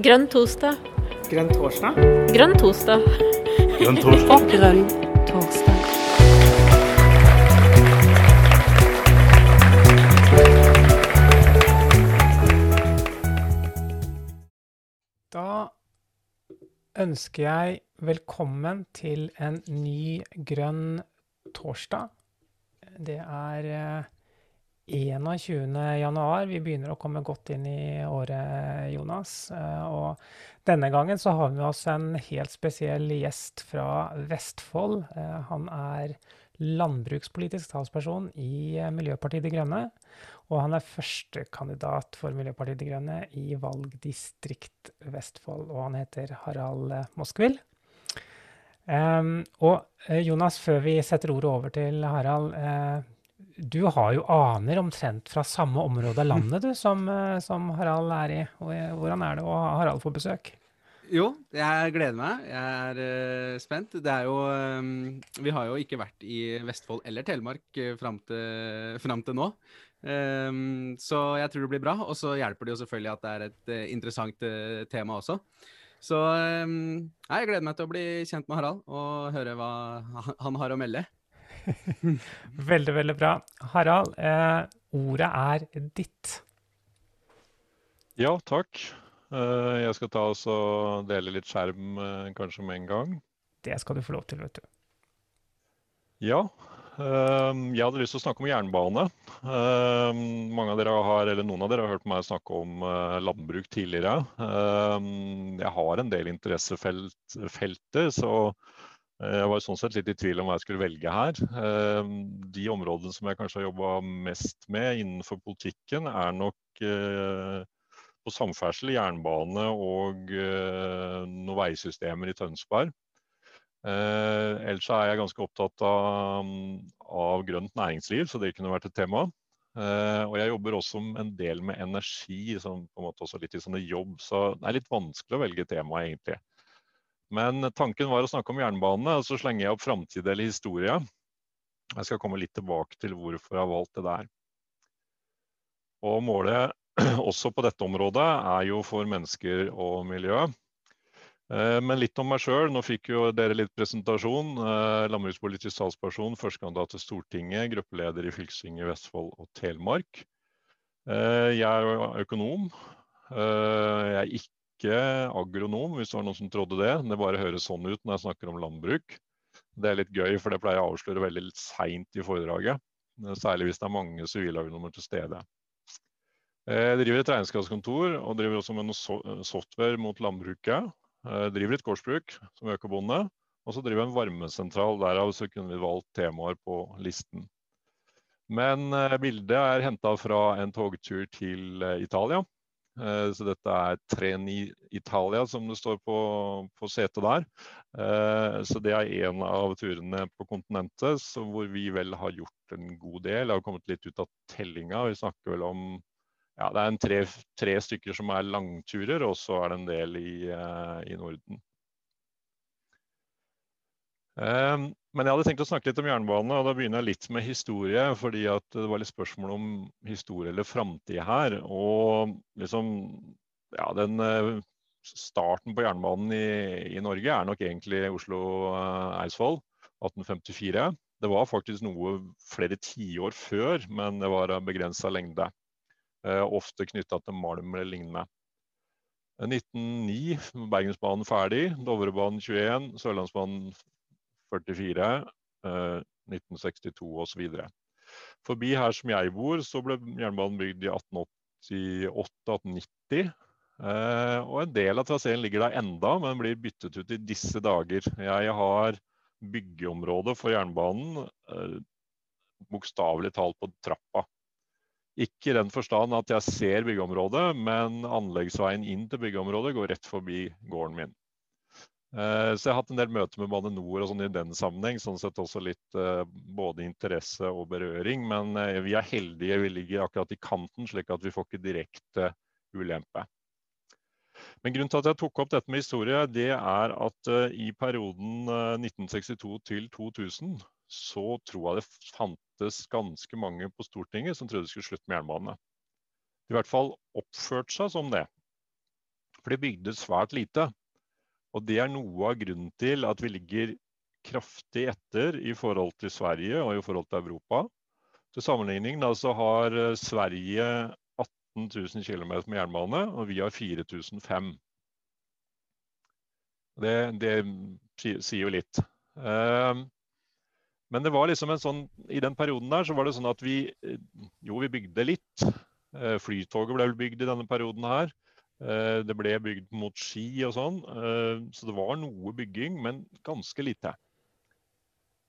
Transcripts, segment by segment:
Grønn torsdag. Grønn torsdag? Grønn torsdag. Grønn torsdag. Grønn torsdag. Da ønsker jeg velkommen til en ny grønn torsdag. Det er eh, 21. januar. Vi begynner å komme godt inn i året, Jonas. Eh, Og denne gangen så har vi med oss en helt spesiell gjest fra Vestfold. Eh, Han er landbrukspolitisk talsperson i eh, Miljøpartiet De Grønne. Og han er førstekandidat for Miljøpartiet De Grønne i valgdistrikt Vestfold. Og han heter Harald eh, Moskvil. Em, og Jonas, før vi setter ordet over til Harald. eh, du har jo aner omtrent fra samme område av landet du, som, eh, som Harald er i. Eh, hvordan er det å ha Harald på besøk? Jo, jeg gleder meg. Jeg er uh, spent. Det er jo um, Vi har jo ikke vært i Vestfold eller Telemark uh, fram, til, fram til nå. Um, så jeg tror det blir bra. Og så hjelper det jo selvfølgelig at det er et uh, interessant uh, tema også. Så um, jeg gleder meg til å bli kjent med Harald og høre hva han- har å melde. Veldig, veldig bra. Harald, eh, ordet er ditt. Ja, takk. Eh, Jeg skal ta og dele litt skjerm eh, kanskje med en gang. Det skal du få lov til, vet du. Ja, eh, jeg hadde lyst til å snakke om jernbane. Eh, Mange av dere har, eller Noen av dere har hørt meg snakke om eh, landbruk tidligere. Jeg har en del interessefelter, så jeg var sånn sett litt i tvil om hva jeg skulle velge her. Eh, De områdene som jeg kanskje har jobba mest med innenfor politikken, er nok eh, på samferdsel, jernbane og eh, noen veisystemer i Tønsberg. Eh, ellers er jeg ganske opptatt av, av grønt næringsliv, så det kunne vært et tema. Eh, og jeg jobber også en del med energi, som på en måte også litt i sånne jobb, så det er litt vanskelig å velge tema egentlig. Men tanken var å snakke om jernbane, og så slenger jeg opp framtid eller historie. Jeg skal komme litt tilbake til hvorfor jeg har valgt det der. Og målet også på dette området er jo for mennesker og miljø. Eh, Men litt om meg sjøl. Nå fikk jo dere litt presentasjon. Eh, Landbrukspolitisk talsperson, førstekandidat til Stortinget, gruppeleder i fylkestinget Vestfold og Telemark. Eh, Jeg er økonom. Jeg er ikke agronom, hvis det var noen som trodde det. Det bare høres sånn ut når jeg snakker om landbruk. Det er litt gøy, for det pleier jeg å avsløre veldig seint i foredraget. Eh, Særlig hvis det er mange sivilagronomer til stede. Jeg driver et regnskapskontor og driver også med noe software mot landbruket. Jeg driver et gårdsbruk som økobonde, og så driver jeg en varmesentral. Derav så kunne vi valgt temaer på listen. Men eh, bildet er henta fra en togtur til eh, Italia. Eh, Så dette er Treni Italia, som det står på, på setet der. Eh, Så det er en av turene på kontinentet hvor vi vel har gjort en god del. Jeg har kommet litt ut av tellinga. Vi snakker vel om ja, det er tre, tre stykker som er langturer, og så er det en del i, eh, i Norden. Men jeg hadde tenkt å snakke litt om jernbane, og da begynner jeg litt med historie. Fordi det var litt spørsmål om historie eller framtid her. Og liksom, ja, den eh, starten på jernbanen i, i Norge er nok egentlig Oslo-Eidsvoll, 1854. Det var faktisk noe flere tiår før, men det var av begrensa lengde. Eh, ofte knytta til malm eller lignende. 1909 Bergensbanen ferdig, Dovrebanen 21, Sørlandsbanen 44, eh, 1962 osv. Forbi her som jeg bor, så ble jernbanen bygd i 1888-1890. Eh, og en del av traseen ligger der enda, men blir byttet ut i disse dager. Jeg har byggeområdet for jernbanen eh, bokstavelig talt på trappa. Ikke i den forstand at jeg ser byggeområdet, men anleggsveien inn til byggeområdet går rett forbi gården min. Eh, Så jeg har hatt en del møter med Bane NOR sånn i den sammenheng. Sånn sett også litt eh, både interesse og berøring. Men eh, vi er heldige, vi ligger akkurat i kanten, slik at vi får ikke direkte ulempe. Men grunnen til at jeg tok opp dette med historie, det er at i perioden eh, 1962 til 2000 så tror jeg det fantes ganske mange på Stortinget som trodde det skulle slutte med jernbane. I hvert fall oppførte seg som det. For det bygde svært lite. Og det er noe av grunnen til at vi ligger kraftig etter i forhold til Sverige og i forhold til Europa. Til sammenligning da, så har eh, Sverige 18 000 km med jernbane, og vi har 4005. Det, det sier jo litt. Uh, men det var liksom en sånn, i den perioden der så var det sånn at vi eh, jo, vi bygde litt. Flytoget ble bygd i denne perioden her. Uh, det ble bygd mot Ski og sånn. så det var noe bygging, men ganske lite.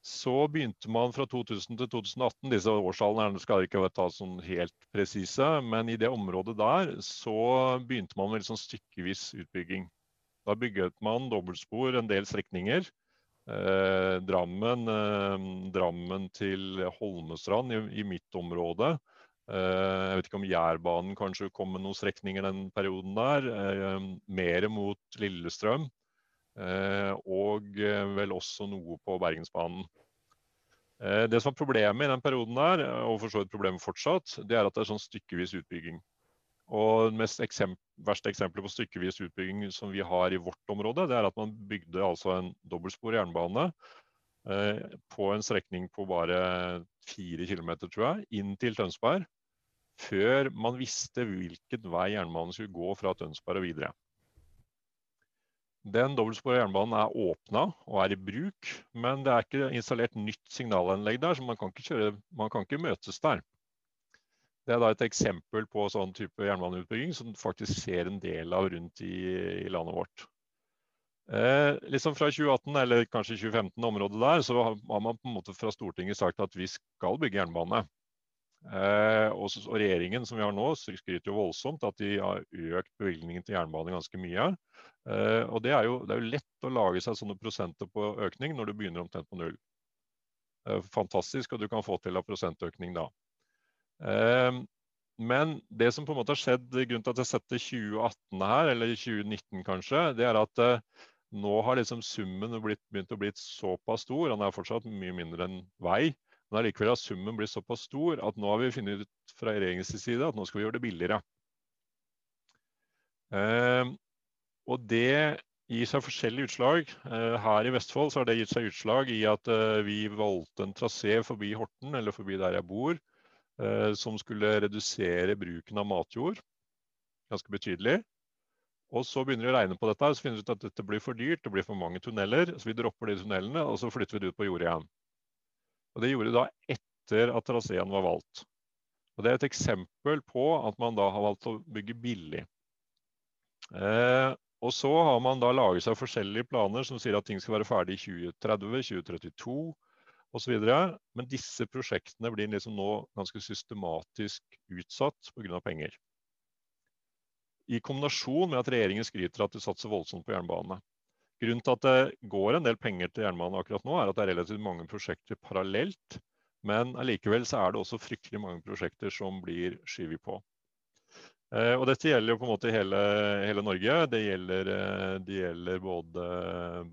Så begynte man fra 2000 til 2018, disse årstallene skal ikke ta sånn helt presise, men i det området der så begynte man med sånn stykkevis utbygging. Da bygget man dobbeltspor en del strekninger. Eh, Drammen, eh, Drammen, til Holmestrand i, i mitt område. Eh, jeg vet ikke om Jærbanen kanskje kom med noen strekninger den perioden der. Eh, mer mot Lillestrøm. Eh, og vel også noe på Bergensbanen. Det som er problemet i den perioden der, og for så vidt problemet fortsatt, det er at det er sånn stykkevis utbygging. Og det mest eksempel, verste eksempelet på stykkevis utbygging som vi har i vårt område, det er at man bygde altså en dobbeltspor jernbane på en strekning på bare fire km, tror jeg, inn til Tønsberg. Før man visste hvilken vei jernbanen skulle gå fra Tønsberg og videre. Den dobbeltspora jernbanen er åpna og er i bruk, men det er ikke installert nytt signalanlegg der, så man kan ikke, kjøre, man kan ikke møtes der. Det er et eksempel på sånn type jernbaneutbygging som faktisk ser en del av rundt i, i landet vårt. Eh, liksom fra 2018 eller kanskje 2015 området der, så har man på en måte fra Stortinget sagt at vi skal bygge jernbane. Eh, og, og, regjeringen som vi har nå, skryter jo voldsomt at de har økt bevilgningen til jernbane ganske mye. Eh, og det er, jo, det er, jo, lett å lage seg sånne prosenter på økning når du begynner omtrent på null. Eh, fantastisk, og du kan få til av prosentøkning da. Eh, men det som på en måte har skjedd, grunnen til at jeg setter 2018 her, eller 2019 kanskje, det er at eh, nå har liksom summen blitt, begynt å bli såpass stor. Han er fortsatt mye mindre enn vei. Men allikevel har summen blitt såpass stor at nå har vi funnet ut fra regjeringens side at nå skal vi gjøre det billigere. Eh, og det gir seg forskjellige utslag. Eh, her i Vestfold har det gitt seg utslag i at eh, vi valgte en trasé forbi Horten, eller forbi der jeg bor, eh, som skulle redusere bruken av matjord ganske betydelig. Og så begynner vi å regne på dette, og så finner vi ut at dette blir for dyrt, det blir for mange tunneler. Så vi dropper de tunnelene, og så flytter vi det ut på jordet igjen. Og Det gjorde da etter at traseen var valgt. Og Det er et eksempel på at man da har valgt å bygge billig. Eh, og så har man da laget seg forskjellige planer som sier at ting skal være ferdig i 2030, 2032 osv. Men disse prosjektene blir liksom nå ganske systematisk utsatt pga. penger. I kombinasjon med at regjeringen skryter at de satser voldsomt på jernbane. Grunnen til at det går en del penger til jernbane akkurat nå, er at det er relativt mange prosjekter parallelt. Men allikevel så er det også fryktelig mange prosjekter som blir skyvet på. Eh, og dette gjelder jo på en måte hele, hele Norge. Det gjelder, eh, det gjelder, både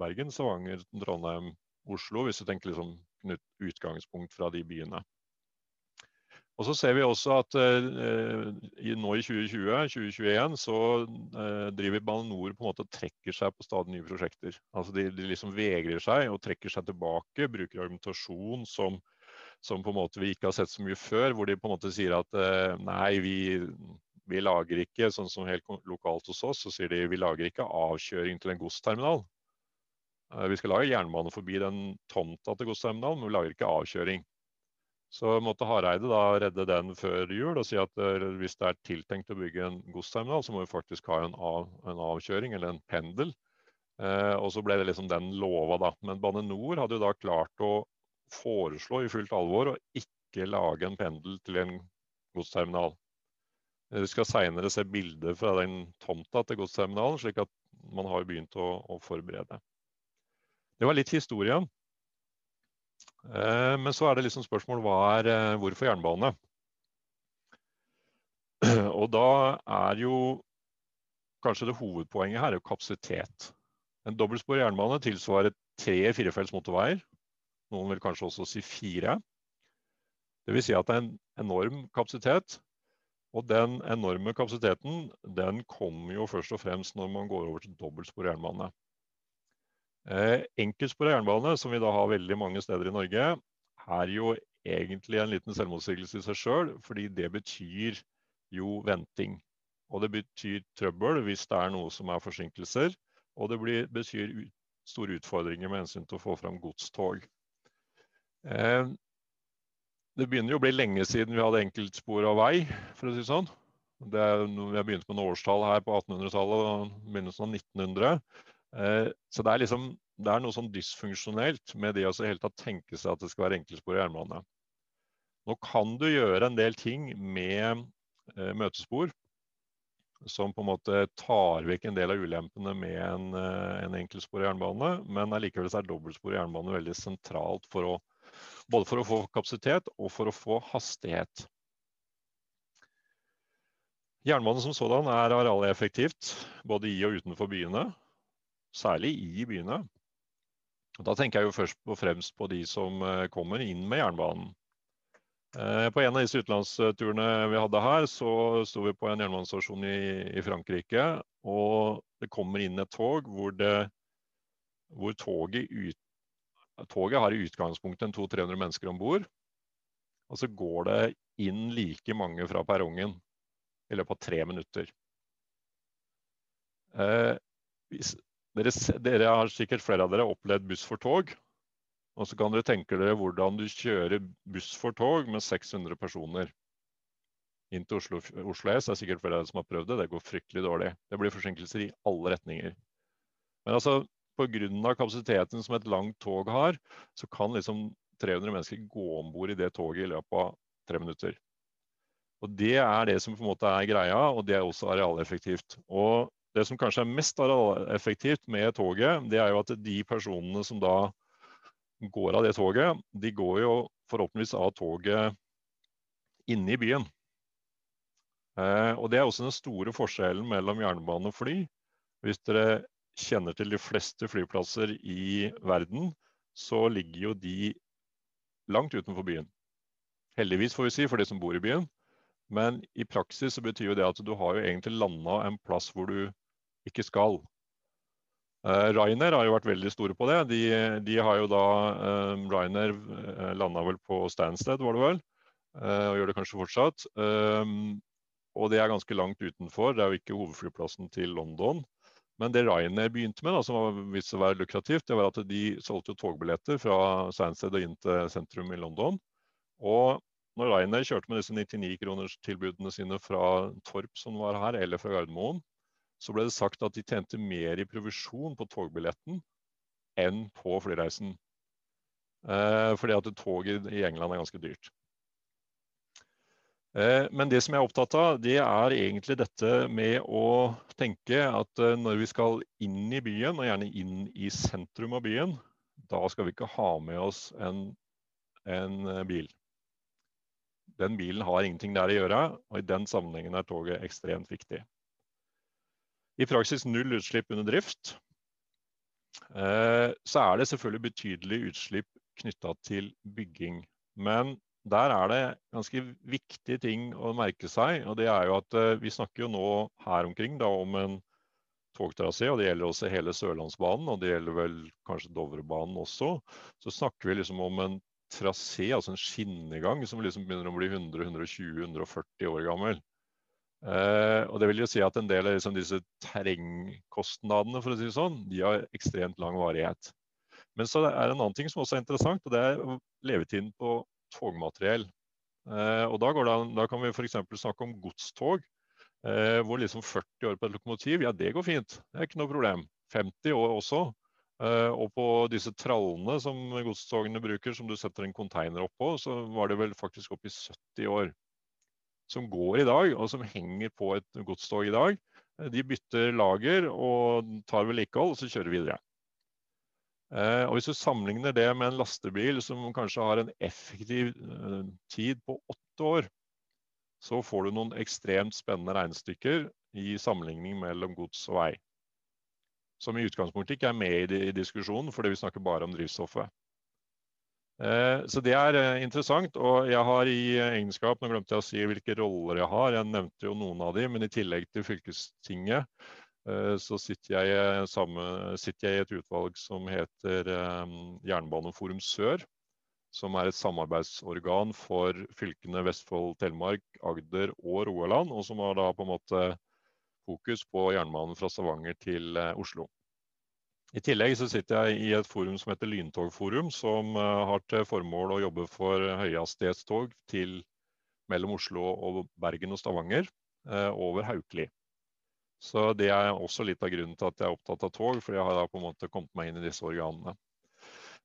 Bergen, Stavanger, Trondheim, Oslo, hvis du tenker liksom utgangspunkt fra de byene. Og så ser vi også at eh, nå i 2020-2021 så eh, driver Bane NOR på en måte og trekker seg på stadig nye prosjekter. Altså de, de, liksom vegrer seg og trekker seg tilbake, bruker argumentasjon som, som, på en måte vi ikke har sett så mye før, hvor de på en måte sier at eh, nei, vi, vi lager ikke sånn som helt lokalt hos oss, så sier de vi lager ikke avkjøring til en godsterminal. Eh, vi skal lage jernbane forbi den tomta til godsterminalen, men vi lager ikke avkjøring. Så måtte Hareide da redde den før jul og si at uh, hvis det er tiltenkt å bygge en godsterminal, så må vi faktisk ha en, av, en avkjøring eller en pendel. Eh, og så ble det liksom den lova, da. Men Bane Nor hadde jo da klart å foreslå i fullt alvor å ikke lage en pendel til en godsterminal. Vi skal seinere se bilder fra den tomta til godsterminalen, slik at man har begynt å, å forberede. Det var litt historie. Eh, men så er det liksom spørsmål hva er eh, hvorfor jernbane? Og da er jo kanskje det hovedpoenget her er jo kapasitet. En dobbeltspor jernbane tilsvarer tre firefelts motorveier. Noen vil kanskje også si fire. Dvs. Si at det er en enorm kapasitet. Og den enorme kapasiteten den kommer jo først og fremst når man går over til dobbeltspor jernbane. Eh, enkeltspor jernbane, som vi da har veldig mange steder i Norge, er jo egentlig en liten selvmotsigelse i seg sjøl, fordi det betyr jo venting. Og det betyr trøbbel hvis det er noe som er forsinkelser. Og det blir, betyr ut, store utfordringer med hensyn til å få fram godstog. Eh, det begynner jo å bli lenge siden vi hadde enkeltspor av vei, for å si sånn. Det sånn. vi har begynt med noen årstall her på 1800-tallet og begynnelsen av 1900. Eh, så det er, liksom, det er noe sånn dysfunksjonelt med det å tatt tenke seg at det skal være enkeltspor i jernbane. Nå kan du gjøre en del ting med eh, møtespor som på en måte tar vekk en del av ulempene med en, eh, en enkeltspor jernbane, men allikevel er dobbeltspor jernbane veldig sentralt for å både for å få kapasitet og for å få hastighet. Jernbanen som sådan er arealeffektivt både i og utenfor byene. Særlig i byene. Og Da tenker jeg jo først og fremst på de som eh, kommer inn med jernbanen. Eh, på en av disse utenlandsturene vi hadde her, så sto vi på en jernbanestasjon i, i, Frankrike. Og det kommer inn et tog hvor, det, hvor toget ut, Toget har i utgangspunktet en 200-300 mennesker om bord. Og så går det inn like mange fra perrongen i løpet av tre minutter. Eh, dere, dere, har sikkert flere av dere opplevd buss for tog. Og så kan dere tenke dere hvordan du kjører buss for tog med 600 personer inn til Oslo, Oslo S. Det er sikkert flere av dere som har prøvd det. Det går fryktelig dårlig. Det blir forsinkelser i alle retninger. Men altså, pga. kapasiteten som et langt tog har, så kan liksom 300 mennesker gå om bord i det toget i løpet av tre minutter. Og Det er det som på en måte er greia, og det er også arealeffektivt. Og Det som kanskje er mest arealeffektivt med toget, det er jo at de personene som da går av det toget, de går jo forhåpentligvis av toget inne i byen. Eh, og Det er også den store forskjellen mellom jernbane og fly. Hvis dere kjenner til de fleste flyplasser i verden, så ligger jo de langt utenfor byen. Heldigvis, får vi si, for de som bor i byen. Men i praksis så betyr jo det at du har jo egentlig landa en plass hvor du ikke skal. Uh, Ryanair har jo vært veldig store på det. De, de har jo da uh, Ryanair uh, landa vel på Stansted, var det vel? Uh, og gjør det kanskje fortsatt. Um, og det er ganske langt utenfor. Det er jo ikke hovedflyplassen til London. Men det Ryanair begynte med, da, som var seg å være lukrativt, det var at de solgte togbilletter fra Stansted og inn til sentrum i London. Og når Ryanair kjørte med disse 99-kronerstilbudene sine fra Torp, som var her, eller fra Gardermoen, så ble det sagt at de tjente mer i provisjon på togbilletten enn på flyreisen. Eh, fordi at toget i England er ganske dyrt. Eh, men det som jeg er opptatt av, det er egentlig dette med å tenke at eh, når vi skal inn i byen, og gjerne inn i sentrum av byen, da skal vi ikke ha med oss en, en eh, bil. Den bilen har ingenting der å gjøre, og i den sammenhengen er toget ekstremt viktig. I praksis null utslipp under drift. Så er det selvfølgelig betydelig utslipp knytta til bygging. Men der er det ganske viktige ting å merke seg. og det er jo at uh, Vi snakker jo nå her omkring da, om en togtrasé, og det gjelder også hele Sørlandsbanen, og det gjelder vel kanskje Dovrebanen også. Så snakker vi liksom om en trasé, altså en skinnegang, som liksom begynner å bli 100-120-140 år gammel. Eh, og det vil jo si at En del av liksom disse terrengkostnadene for å si det sånn, de har ekstremt lang varighet. Men så er det en annen ting som også er interessant, og det er levetiden på togmateriell. Eh, og da, det, da kan vi f.eks. snakke om godstog. Eh, hvor liksom 40 år på et lokomotiv, ja det går fint. Det er ikke noe problem. 50 år også. Eh, og på disse trallene som godstogene bruker, som du setter en container oppå, så var det vel faktisk opp i 70 år. Som går i dag, og som henger på et godstog i dag. De bytter lager og tar vedlikehold, og så kjører videre. Eh, og Hvis du sammenligner det med en lastebil som kanskje har en effektiv eh, tid på åtte år, så får du noen ekstremt spennende regnestykker i sammenligning mellom gods og vei. Som i utgangspunktet ikke er med i, diskusjonen, fordi vi snakker bare om drivstoffet. Eh, så det er eh, interessant. Og jeg har i egenskap Nå glemte jeg å si hvilke roller jeg har. Jeg nevnte jo noen av de, men i tillegg til fylkestinget eh, så sitter jeg, sammen, sitter jeg, i et utvalg som heter Jernbaneforum Sør. Som er et samarbeidsorgan for fylkene Vestfold, Telemark, Agder og Rogaland. Og som har da på en måte fokus på jernbanen fra Stavanger til Oslo. I tillegg så sitter jeg i et forum som heter Lyntogforum, som uh, har til formål å jobbe for høyhastighetstog til mellom Oslo og Bergen og Stavanger over Haukeli. Så det er også litt av grunnen til at jeg er opptatt av tog, for jeg har da på en måte kommet meg inn i disse organene.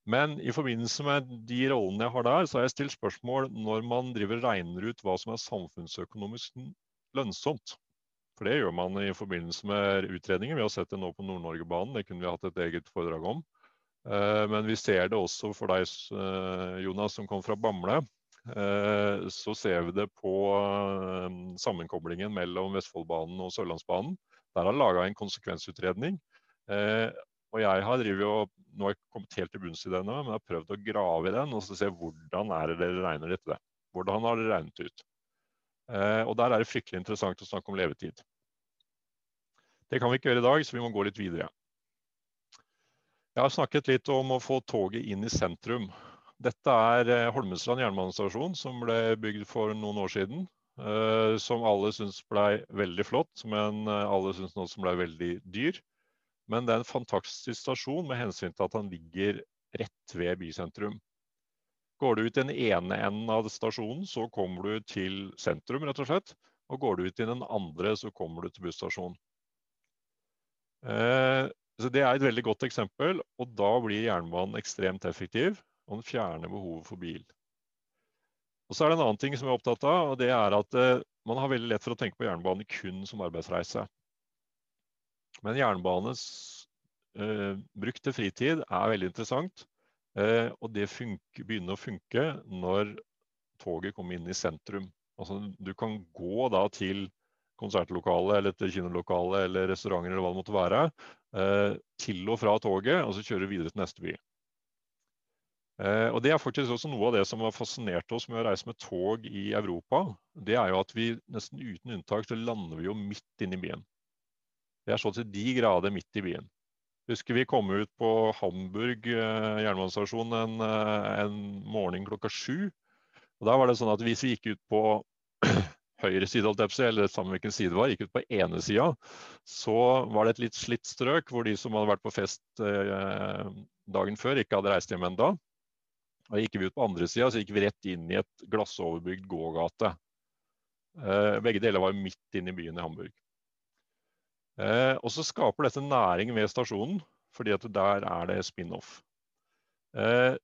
Men i forbindelse med de rollene jeg har der, så har jeg stilt spørsmål når man driver regner ut hva som er samfunnsøkonomisk lønnsomt. For det gjør man i forbindelse med utredninger. Vi har sett det nå på Nord-Norge-banen, det kunne vi hatt et eget foredrag om. Eh, men vi ser det også for deg, eh, Jonas, som kom fra Bamble. Eh, så ser vi det på sammenkoblingen mellom Vestfoldbanen og Sørlandsbanen. Der har laga en konsekvensutredning. Og jeg har og, nå har jeg kommet helt til bunns i den, men jeg har prøvd å grave i den og se hvordan er det dere regner dette. Hvordan har dere regnet ut? Eh, og der er det fryktelig interessant å snakke om levetid. Det kan vi ikke gjøre i dag, så vi må gå litt videre. Jeg har snakket litt om å få toget inn i sentrum. Dette er eh, Holmestrand jernbanestasjon, som ble bygd for noen år siden. Eh, som alle syns ble veldig flott, men alle syns også ble veldig dyr. Men det er en fantastisk stasjon med hensyn til at han ligger rett ved bysentrum. Går du ut i den ene enden av stasjonen, så kommer du til sentrum, rett og slett. Og går du ut i den andre, så kommer du til busstasjonen. Eh, så Det er et veldig godt eksempel, og da blir jernbanen ekstremt effektiv. Og den fjerner behovet for bil. Og så er det en annen ting som jeg er opptatt av, og det er at eh, man har veldig lett for å tenke på jernbane kun som arbeidsreise. Men jernbanes eh, bruk fritid er veldig interessant. Eh, og det funker, begynner å funke når toget kommer inn i sentrum. Altså, du kan gå da til konsertlokalet eller til kinolokalet eller restauranter eller hva det måtte være, eh, til og fra toget, og så kjøre videre til neste by. Eh, og Det er faktisk også noe av det som har fascinert oss med å reise med tog i Europa. Det er jo at vi nesten uten unntak så lander vi jo midt inne i byen. Vi er så til de grader midt i byen. Husker vi kom ut på Hamburg eh, jernbanestasjon en, eh, en morgen klokka sju. Og Da var det sånn at hvis vi gikk ut på høyre side, eller samme hvilken side det var, gikk ut på ene sida, så var det et litt slitt strøk hvor de som hadde vært på fest eh, dagen før, ikke hadde reist hjem ennå. Da gikk vi ut på andre sida, så gikk vi rett inn i et glassoverbygd gågate. Begge deler var midt inne i byen i Hamburg. Eh, og så skaper dette næring ved stasjonen, fordi at der er det spin-off. Eh,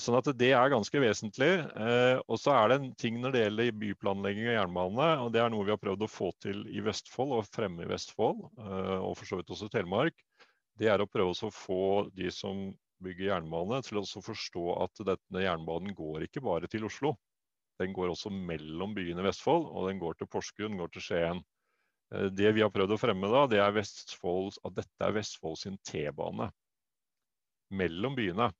sånn at det er ganske vesentlig. Eh, og så er det en ting når det gjelder byplanlegging og jernbane, og det er noe vi har prøvd å få til i Vestfold og fremme i Vestfold, eh, og for så vidt også Telemark. Det er å prøve å få de som bygger jernbane, til å forstå at denne jernbanen går ikke bare til Oslo. Den går også mellom byene i Vestfold, og den går til Porsgrunn, går til Skien. Eh, det vi har prøvd å fremme, da, det er Vestfold, at dette er Vestfold sin T-bane mellom byene.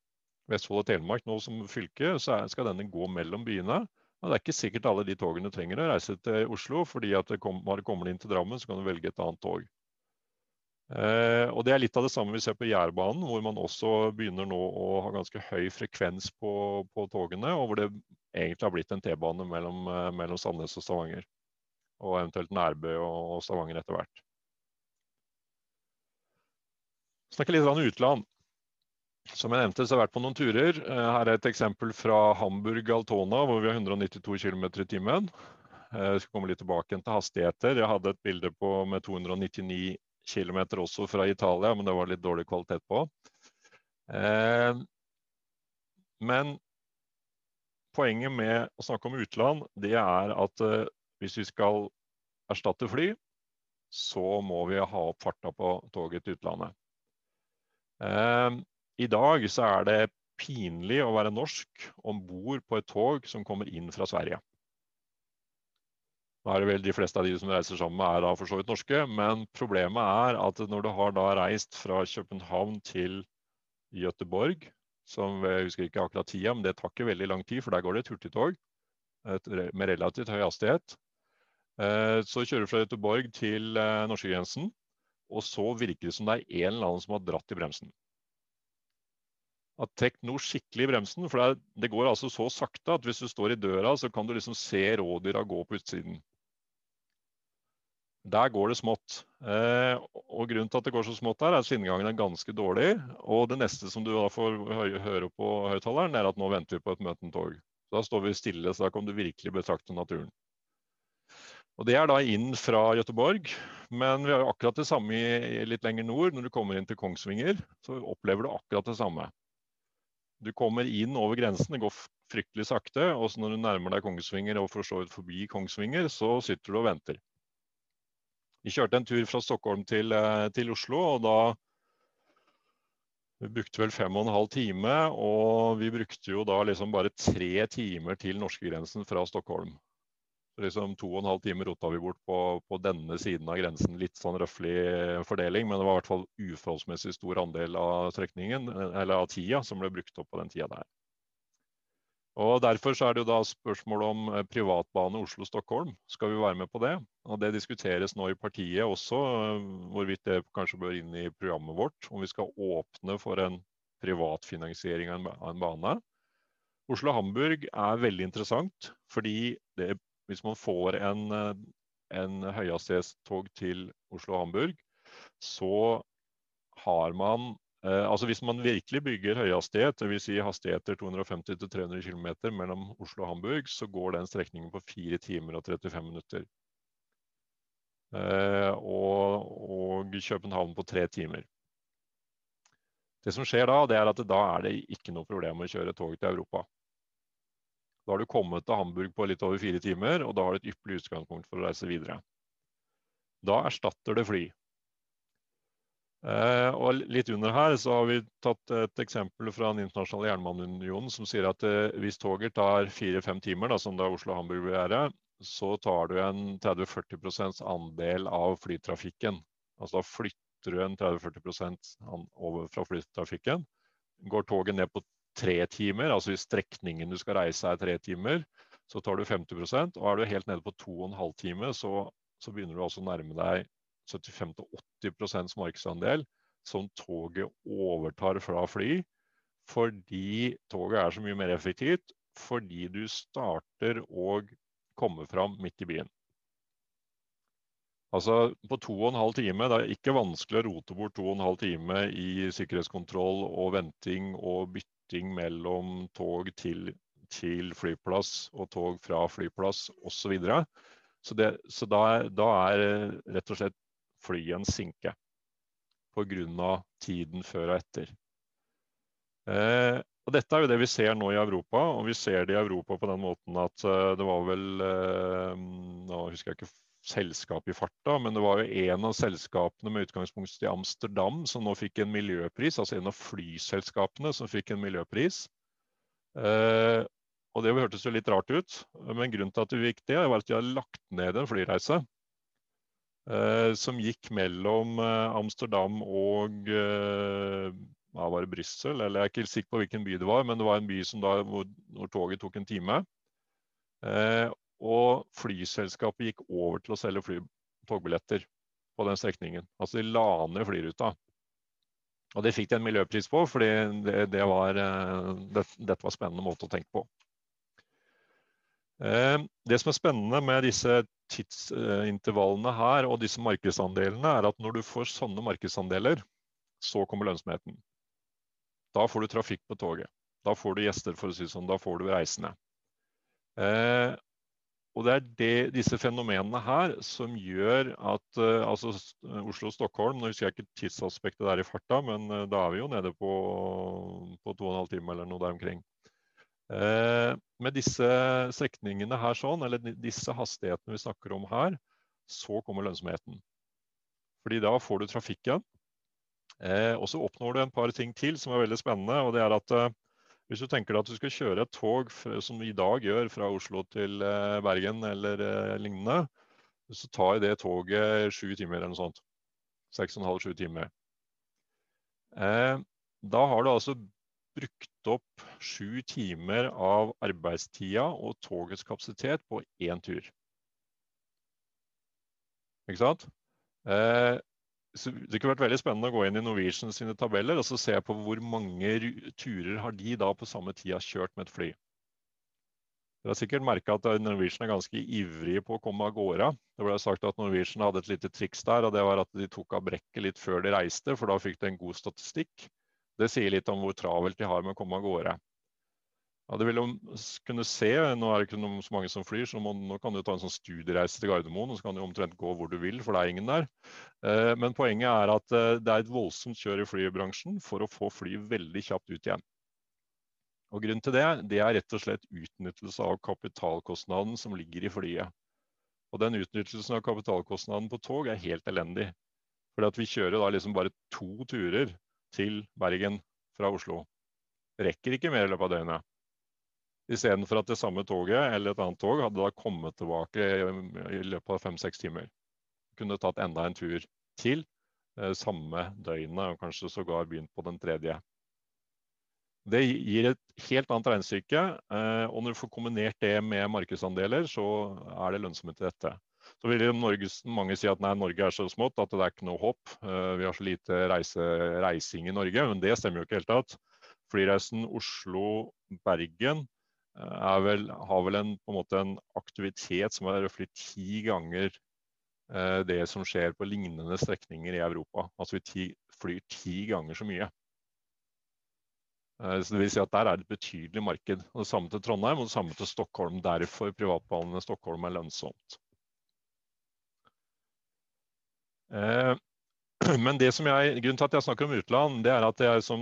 Vestfold og Telemark nå som fylke, så skal denne gå mellom byene. Men det er ikke sikkert alle de togene trenger å reise til Oslo, fordi at kom, du kommer inn til Drammen, så kan du velge et annet tog. Eh, og Det er litt av det samme vi ser på Jærbanen, hvor man også begynner nå å ha ganske høy frekvens på, på togene, og hvor det egentlig har blitt en T-bane mellom, eh, mellom Sandnes og Stavanger og eventuelt Nærbø og Stavanger etter hvert. Snakke litt om utland. Som jeg nevnte, så har jeg vært på noen turer. Eh, her er et eksempel fra Hamburg-Altona, hvor vi har 192 km i timen. Eh, jeg skal komme litt tilbake til hastigheter. Jeg hadde et bilde på, med 299 km også fra Italia, men det var litt dårlig kvalitet på. Eh, men poenget med å snakke om utland, det er at hvis vi skal erstatte fly, så må vi ha opp farta på toget til utlandet. Eh, I dag så er det pinlig å være norsk om bord på et tog som kommer inn fra Sverige. Nå er det vel De fleste av de som reiser sammen med er da for så vidt norske, men problemet er at når du har da reist fra København til Gøteborg, som jeg husker ikke akkurat tida, men det tar ikke veldig lang tid, for der går det et hurtigtog med relativt høy hastighet. Eh, så kjører du fra Göteborg til eh, norskegrensen, og så virker det som det er en eller annen som har dratt i bremsen. At noe skikkelig i bremsen, for det, det, går altså så sakte at hvis du står i døra, så kan du liksom se rådyra gå på utsiden. Der går det smått. Eh, og Grunnen til at det går så smått der, er at skinnegangen er ganske dårlig. Og det neste som du da får høre på høyttaleren, er at nå venter vi på et møtende tog. Da står vi stille, så da kan du virkelig betrakte naturen. Og Det er da inn fra Gøteborg, men vi har jo akkurat det samme i, litt lenger nord. Når du kommer inn til Kongsvinger, så opplever du akkurat det samme. Du kommer inn over grensen, det går fryktelig sakte. Og så når du nærmer deg Kongsvinger og for så forbi Kongsvinger, så sitter du og venter. Vi kjørte en tur fra Stockholm til, eh, til Oslo, og da vi brukte vel fem og en halv time. Og vi brukte jo da liksom bare tre timer til norskegrensen fra Stockholm. Liksom To og en halv time rota vi bort på, på denne siden av grensen. Litt sånn røffelig fordeling, men det var i hvert fall uforholdsmessig stor andel av strekningen, eller av tida som ble brukt opp på den tida der. Og Derfor så er det jo da spørsmål om eh, privatbane Oslo-Stockholm. Skal vi være med på det? Og Det diskuteres nå i partiet også, eh, hvorvidt det kanskje bør inn i programmet vårt. Om vi skal åpne for en privatfinansiering av en bane. Oslo-Hamburg er veldig interessant, fordi det, hvis man får en, eh, en høyhastighetstog til Oslo-Hamburg, så har man Eh, altså Hvis man virkelig bygger høyhastighet, dvs. Si hastigheter 250-300 km mellom Oslo og Hamburg, så går den strekningen på 4 timer og 35 minutter. Eh, og, og, København på 3 timer. Det som skjer da, det er at da er det ikke noe problem å kjøre tog til Europa. Da har du kommet til Hamburg på litt over fire timer, og da har du et ypperlig utgangspunkt for å reise videre. Da erstatter det fly. Eh, og litt under her så har vi tatt et eksempel fra Den internasjonale jernbaneunionen som sier at eh, hvis toget tar fire-fem timer, da, som da Oslo-Hamburg vil gjøre, så tar du en 30-40% andel av flytrafikken. Altså da flytter du en 30-40% over fra flytrafikken. Går toget ned på tre timer, altså hvis strekningen du skal reise er tre timer, så tar du 50% Og er du helt nede på to og en halv time, så, så begynner du altså å nærme deg 75-80% markedsandel som toget overtar fra fly. Fordi toget er så mye mer effektivt. Fordi du starter og kommer fram midt i byen. Altså På to og en halv time, det er ikke vanskelig å rote bort to og en halv time i sikkerhetskontroll og venting og bytting mellom tog til, til flyplass og tog fra flyplass osv. Så, så, det, så da, da, er rett og slett flyet en sinke pga. tiden før og etter. Eh, og Dette er jo det vi ser nå i Europa, og vi ser det i Europa på den måten at uh, det var vel uh, Nå husker jeg ikke selskapet i farta, men det var jo en av selskapene med utgangspunkt i Amsterdam som nå fikk en miljøpris, altså en av flyselskapene som fikk en miljøpris. Eh, og Det hørtes jo litt rart ut, men grunnen til at vi gikk det, var at de har lagt ned en flyreise Eh, som gikk mellom eh, Amsterdam og eh, ja, var det Brussel, eller jeg er ikke sikker på hvilken by det var, men det var en by som da, hvor, hvor toget tok en time. Eh, og flyselskapet gikk over til å selge fly, togbilletter på den strekningen. Altså de la ned flyruta. Og det fikk de en miljøpris på, fordi det, det var, det, dette var en spennende måte å tenke på. Eh, det som er spennende med disse tidsintervallene her og disse markedsandelene, er at når du får sånne markedsandeler, så kommer lønnsomheten. Da får du trafikk på toget. Da får du gjester, for å si det sånn. Da får du reisende. Eh, og det er det, disse fenomenene her som gjør at uh, altså Oslo-Stockholm Nå husker jeg ikke tidsaspektet der i farta, men uh, da er vi jo nede på, på en halv time eller noe der omkring. Uh, med disse strekningene her sånn, eller disse hastighetene vi snakker om her, så kommer lønnsomheten. Fordi da får du trafikken. Eh, og så oppnår du en par ting til som er veldig spennende. og det er at eh, Hvis du tenker deg at du skal kjøre et tog som vi i dag gjør fra Oslo til eh, Bergen eller eh, lignende, så tar det toget sju timer eller noe sånt. Seks og en halv, sju timer. Eh, da har du altså brukt opp sju timer av arbeidstida og togets kapasitet på én tur. Ikke sant? Det kunne vært veldig spennende å gå inn i Norwegian sine tabeller og se på hvor mange turer har de da på samme tid kjørt med et fly. Dere har sikkert merka at Norwegian er ganske ivrige på å komme av gårde. Det ble sagt at Norwegian hadde et lite triks der, og det var at de tok av brekket litt før de reiste, for da fikk de en god statistikk. Det sier litt om hvor travelt de har med å komme av gårde. Ja, det vil jo kunne se, Nå er det ikke så mange som flyr, så må, nå kan du ta en sånn studiereise til Gardermoen. og Så kan du omtrent gå hvor du vil, for det er ingen der. Eh, men poenget er at eh, det er et voldsomt kjør i flybransjen for å få fly veldig kjapt ut igjen. Og Grunnen til det, det er rett og slett utnyttelse av kapitalkostnaden som ligger i flyet. Og Den utnyttelsen av kapitalkostnaden på tog er helt elendig. Fordi Vi kjører da liksom bare to turer til Bergen fra Oslo. Rekker ikke mer i løpet av døgnet. Istedenfor at det samme toget eller et annet tog hadde da kommet tilbake i løpet av fem-seks timer. Kunne tatt enda en tur til eh, samme døgnet, og kanskje sågar begynt på den tredje. Det gir et helt annet regnestykke. Eh, og når du får kombinert det med markedsandeler, så er det lønnsomhet i dette. Så vil Norges, mange si at nei, Norge er så smått at det er ikke noe håp. Eh, vi har så lite reise, reising i Norge, men det stemmer jo ikke helt tatt. Flyreisen Oslo-Bergen vel, har vel en, en, en, aktivitet som er røftlig ti ganger det som skjer på lignende strekninger i Europa. Altså vi flyr ti ganger så mye. Eh, så det vil si at Der er det et betydelig marked. Og Det samme til Trondheim og det samme til Stockholm. Derfor privatbanene i Stockholm er lønnsomt. Men det som jeg, grunnen til at jeg snakker om utland, det er at jeg, som,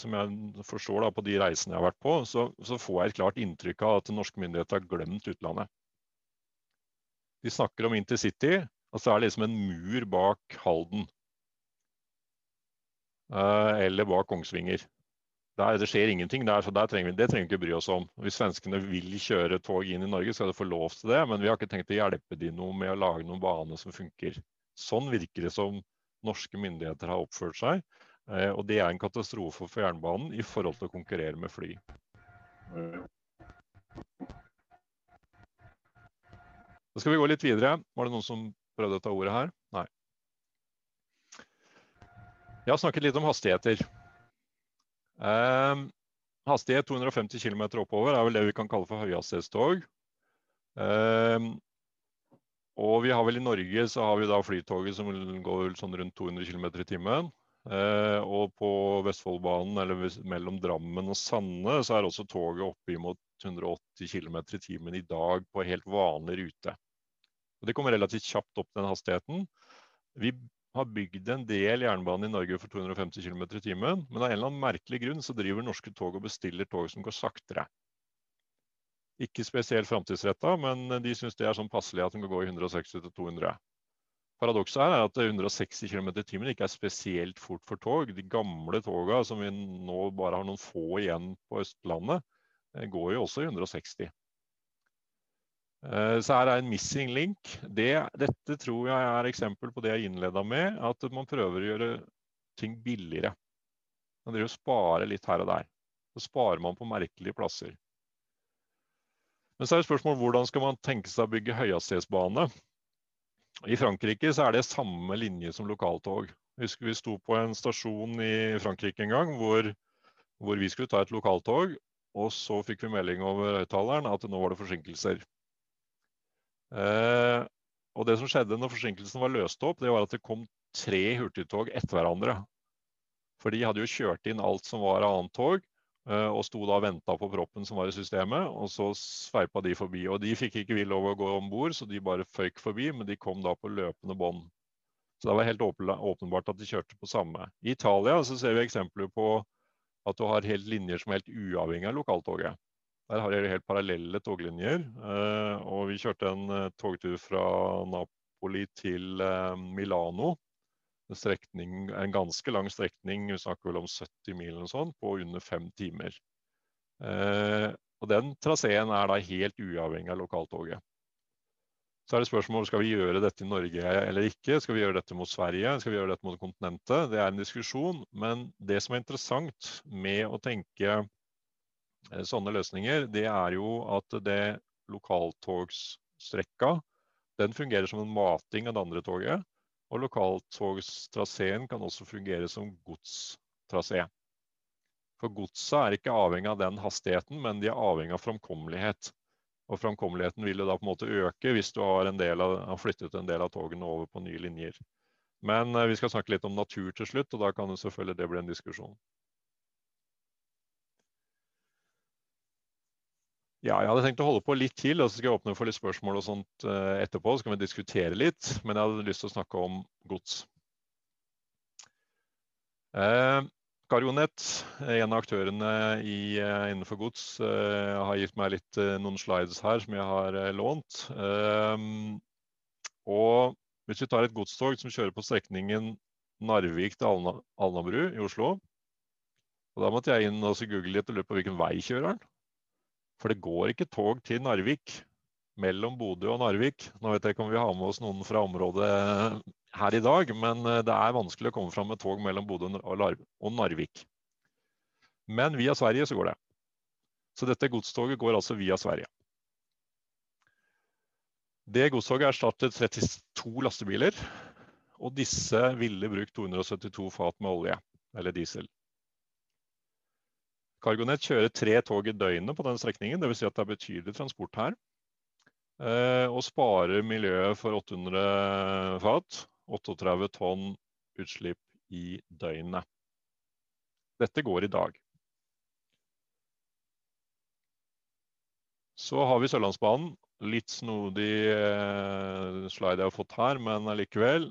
som jeg forstår da, på de reisene jeg har vært på, så, så, får jeg et klart inntrykk av at norske myndigheter har glemt utlandet. De snakker om intercity, og så er det liksom en mur bak Halden. Eh, eller bak Kongsvinger. Der, det skjer ingenting der, så trenger vi, det trenger vi ikke bry oss om. Hvis svenskene vil kjøre tog inn i Norge, skal de få lov til det. Men vi har ikke tenkt å hjelpe de noe med å lage noen bane som funker. Sånn virker det som norske myndigheter har oppført seg. Eh, og det er en katastrofe for jernbanen i forhold til å konkurrere med fly. Da skal vi gå litt videre. Var det noen som prøvde å ta ordet her? Nei. Jeg har snakket litt om hastigheter. Um, hastighet 250 km oppover er vel det vi kan kalle for høyhastighetstog. Um, og vi har vel i Norge så har vi da flytoget som går sånn rundt 200 km i timen. Eh, og på Vestfoldbanen eller mellom Drammen og Sande så er også toget oppe mot 180 km i timen i dag på helt vanlig rute. Og Det kommer relativt kjapt opp den hastigheten. Vi har bygd en del jernbane i Norge for 250 km i timen, men av en eller annen merkelig grunn så driver norske tog og bestiller tog som går saktere. Ikke spesielt framtidsretta, men de syns det er sånn passelig at de kan gå i 160-200. Paradokset her er at 160 km i timen ikke er spesielt fort for tog. De gamle toga som vi nå bare har noen få igjen på Østlandet, eh, går jo også i 160. Eh, så her er en missing link. Det, dette tror jeg er eksempel på det jeg innleda med, at man prøver å gjøre ting billigere. Man driver og sparer litt her og der. Så sparer man på merkelige plasser. Men så er det spørsmål hvordan skal man tenke seg å bygge høyhastighetsbane? I Frankrike så er det samme linje som lokaltog. Husker vi sto på en stasjon i Frankrike en gang hvor, hvor vi skulle ta et lokaltog. Og så fikk vi melding over høyttaleren at nå var det forsinkelser. Eh, og det som skjedde når forsinkelsen var løst opp, det var at det kom tre hurtigtog etter hverandre. For de hadde jo kjørt inn alt som var annet tog, og sto da og venta på proppen som var i systemet. Og så sveipa de forbi. Og de fikk ikke vi lov å gå om bord, så de bare føyk forbi, men de kom da på løpende bånd. Så det var helt åpenbart at de kjørte på samme. I Italia så ser vi eksempler på at du har helt linjer som er helt uavhengig av lokaltoget. Der har de helt parallelle toglinjer. Eh, og vi kjørte en eh, togtur fra Napoli til eh, Milano. Strekning, en ganske lang strekning, vi snakker vel om 70 mil eller sånn, på under fem timer. Og den traseen er da helt uavhengig av lokaltoget. Så er det spørsmål skal vi gjøre dette i Norge eller ikke. Skal vi gjøre dette mot Sverige? Skal vi gjøre dette mot kontinentet? Det er en diskusjon. Men det som er interessant med å tenke eh, sånne løsninger, det er jo at det lokaltogsstrekka den fungerer som en mating av det andre toget. Og lokaltogstraseen kan også fungere som godstrasé. For godset er ikke avhengig av den hastigheten, men de er avhengig av framkommelighet. Og framkommeligheten vil jo da på en måte øke hvis du har, av, har flyttet en del av togene over på nye linjer. Men eh, vi skal snakke litt om natur til slutt, og da kan selvfølgelig det bli en diskusjon. Ja, jeg hadde tenkt å holde på litt til, og så skal jeg åpne for litt spørsmål og sånt eh, etterpå. Så kan vi diskutere litt, men jeg hadde lyst til å snakke om gods. Eh, Carionet, en av aktørene i, eh, innenfor gods, uh, har gitt meg litt, uh, noen slides her som jeg har uh, lånt. Og hvis vi tar et godstog som kjører på strekningen Narvik til Alna, Alnabru i Oslo og Da måtte jeg inn og google litt og lure på hvilken vei kjører den. For det går ikke tog til Narvik mellom Bodø og Narvik. Nå vet jeg ikke om vi har med oss noen fra området her i dag, men eh, det er vanskelig å komme fram med tog mellom Bodø og Narvik. Men via Sverige så går det. Så dette godstoget går altså via Sverige. Det godstoget erstattet 32 lastebiler, og disse ville brukt 272 fat med olje eller diesel. Cargonet kjører tre tog i døgnet på den strekningen, dvs. Si at det er betydelig transport her. Eh, og sparer miljøet for 800 fat. 38 tonn utslipp i døgnet. Dette går i dag. Så har vi Sørlandsbanen. Litt snodig eh, slide jeg har fått her, men allikevel.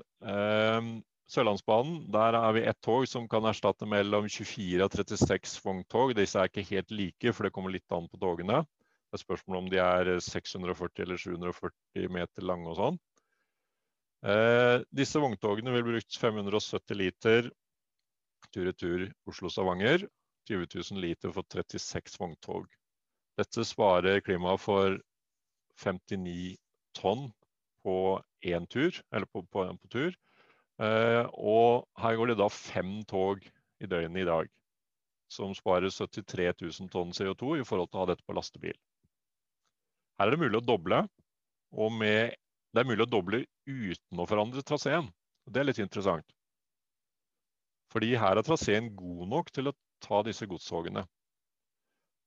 Sørlandsbanen, der er vi ett tog som kan erstatte mellom 24 og 36 vogntog. Disse er ikke helt like, for det kommer litt an på togene. Det er spørsmål om de er 640 eller 740 meter lange og sånn. Eh, disse vogntogene vil brukt 570 liter tur-retur Oslo-Stavanger. 20 000 liter for 36 vogntog. Dette sparer klimaet for 59 tonn på én tur, eller på, på, på tur. Eh, og her går det da fem tog i døgnet i dag. Som sparer 73 000 tonn CO2 i forhold til å ha dette på lastebil. Her er det mulig å doble, og med, det er mulig å doble uten å forandre traseen. Det er litt interessant. Fordi her er traseen god nok til å ta disse godstogene.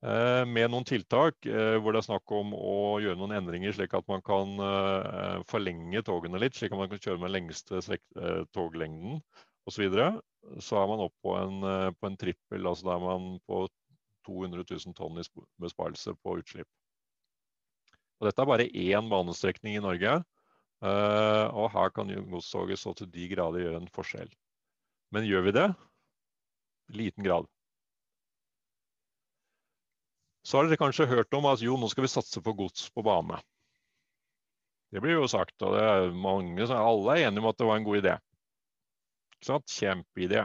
Eh, med noen tiltak eh, hvor det er snakk om å gjøre noen endringer slik at man kan eh, forlenge togene litt, slik at man kan kjøre med lengste toglengden osv. Så, så er man oppe på en, på en trippel, altså da er man på 200 000 tonn i besparelse på utslipp. Og dette er bare én banestrekning i Norge. Og her kan godstoget så til de grader gjøre en forskjell. Men gjør vi det? Liten grad. Så har dere kanskje hørt om at jo, nå skal vi satse på gods på bane. Det blir jo sagt, og det er mange, alle er enige om at det var en god idé. Ikke Kjempeidé.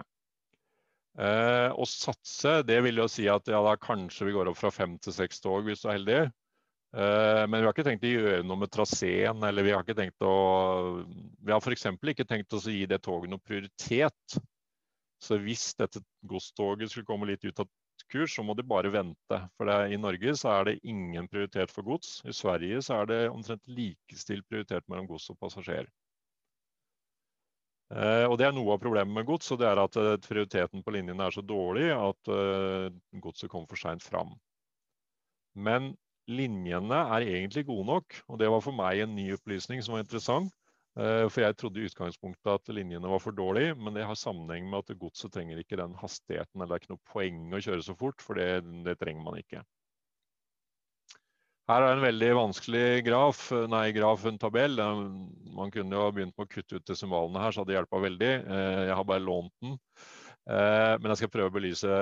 Eh, å satse, det vil jo si at ja, da kanskje vi går opp fra fem til seks tog hvis du er heldig. Eh, men vi har ikke tenkt å gjøre noe med traseen. Eller vi har ikke tenkt å Vi har f.eks. ikke tenkt å gi det toget noe prioritet. Så hvis dette godstoget skulle komme litt ut av kurs, så må de bare vente. For det, i Norge så er det ingen prioritet for gods. I Sverige så er det omtrent likestilt prioritert mellom gods og passasjer. Eh, og Det er noe av problemet med gods, og det er at eh, prioriteten på linjene er så dårlig at eh, godset kommer for seint fram. Men linjene er egentlig gode nok. Og det var for meg en ny opplysning som var interessant. Eh, for jeg trodde i utgangspunktet at linjene var for dårlige, men det har sammenheng med at godset trenger ikke den hastigheten. Eller det er ikke noe poeng å kjøre så fort, for det, det trenger man ikke. Her er en veldig vanskelig graf, nei, graf, en tabell. Man kunne jo begynt med å kutte ut desimalene her, så hadde det hjulpet veldig. Eh, jeg har bare lånt den. Eh, men jeg skal prøve å belyse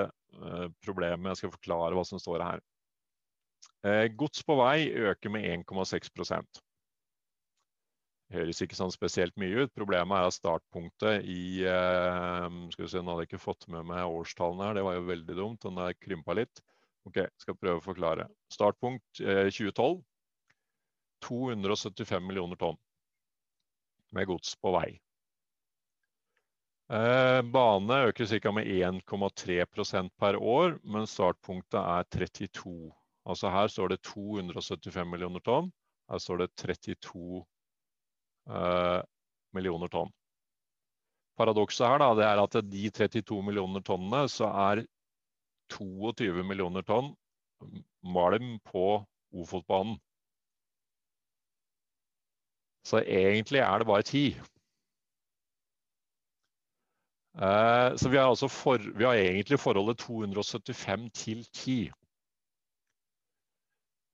problemet. Jeg skal forklare hva som står her. Gods på vei øker med 1,6 Høres ikke sånn spesielt mye ut. Problemet er at startpunktet i eh, skal vi se, Nå hadde jeg ikke fått med meg årstallene her, det var jo veldig dumt. Den er krympa litt. Ok, skal prøve å forklare. Startpunkt 2012. 275 millioner tonn med gods på vei. Eh, bane øker ca. med 1,3% per år, men startpunktet er 32. Altså her står det 275 millioner tonn. Her står det 32 eh, millioner tonn. Paradokset her da, det er at de 32 millioner tonnene, så er 22 millioner tonn malm på Ofotbanen. Så egentlig er det bare 10. Eh, så vi har, altså for, vi har egentlig forholdet 275 til 10.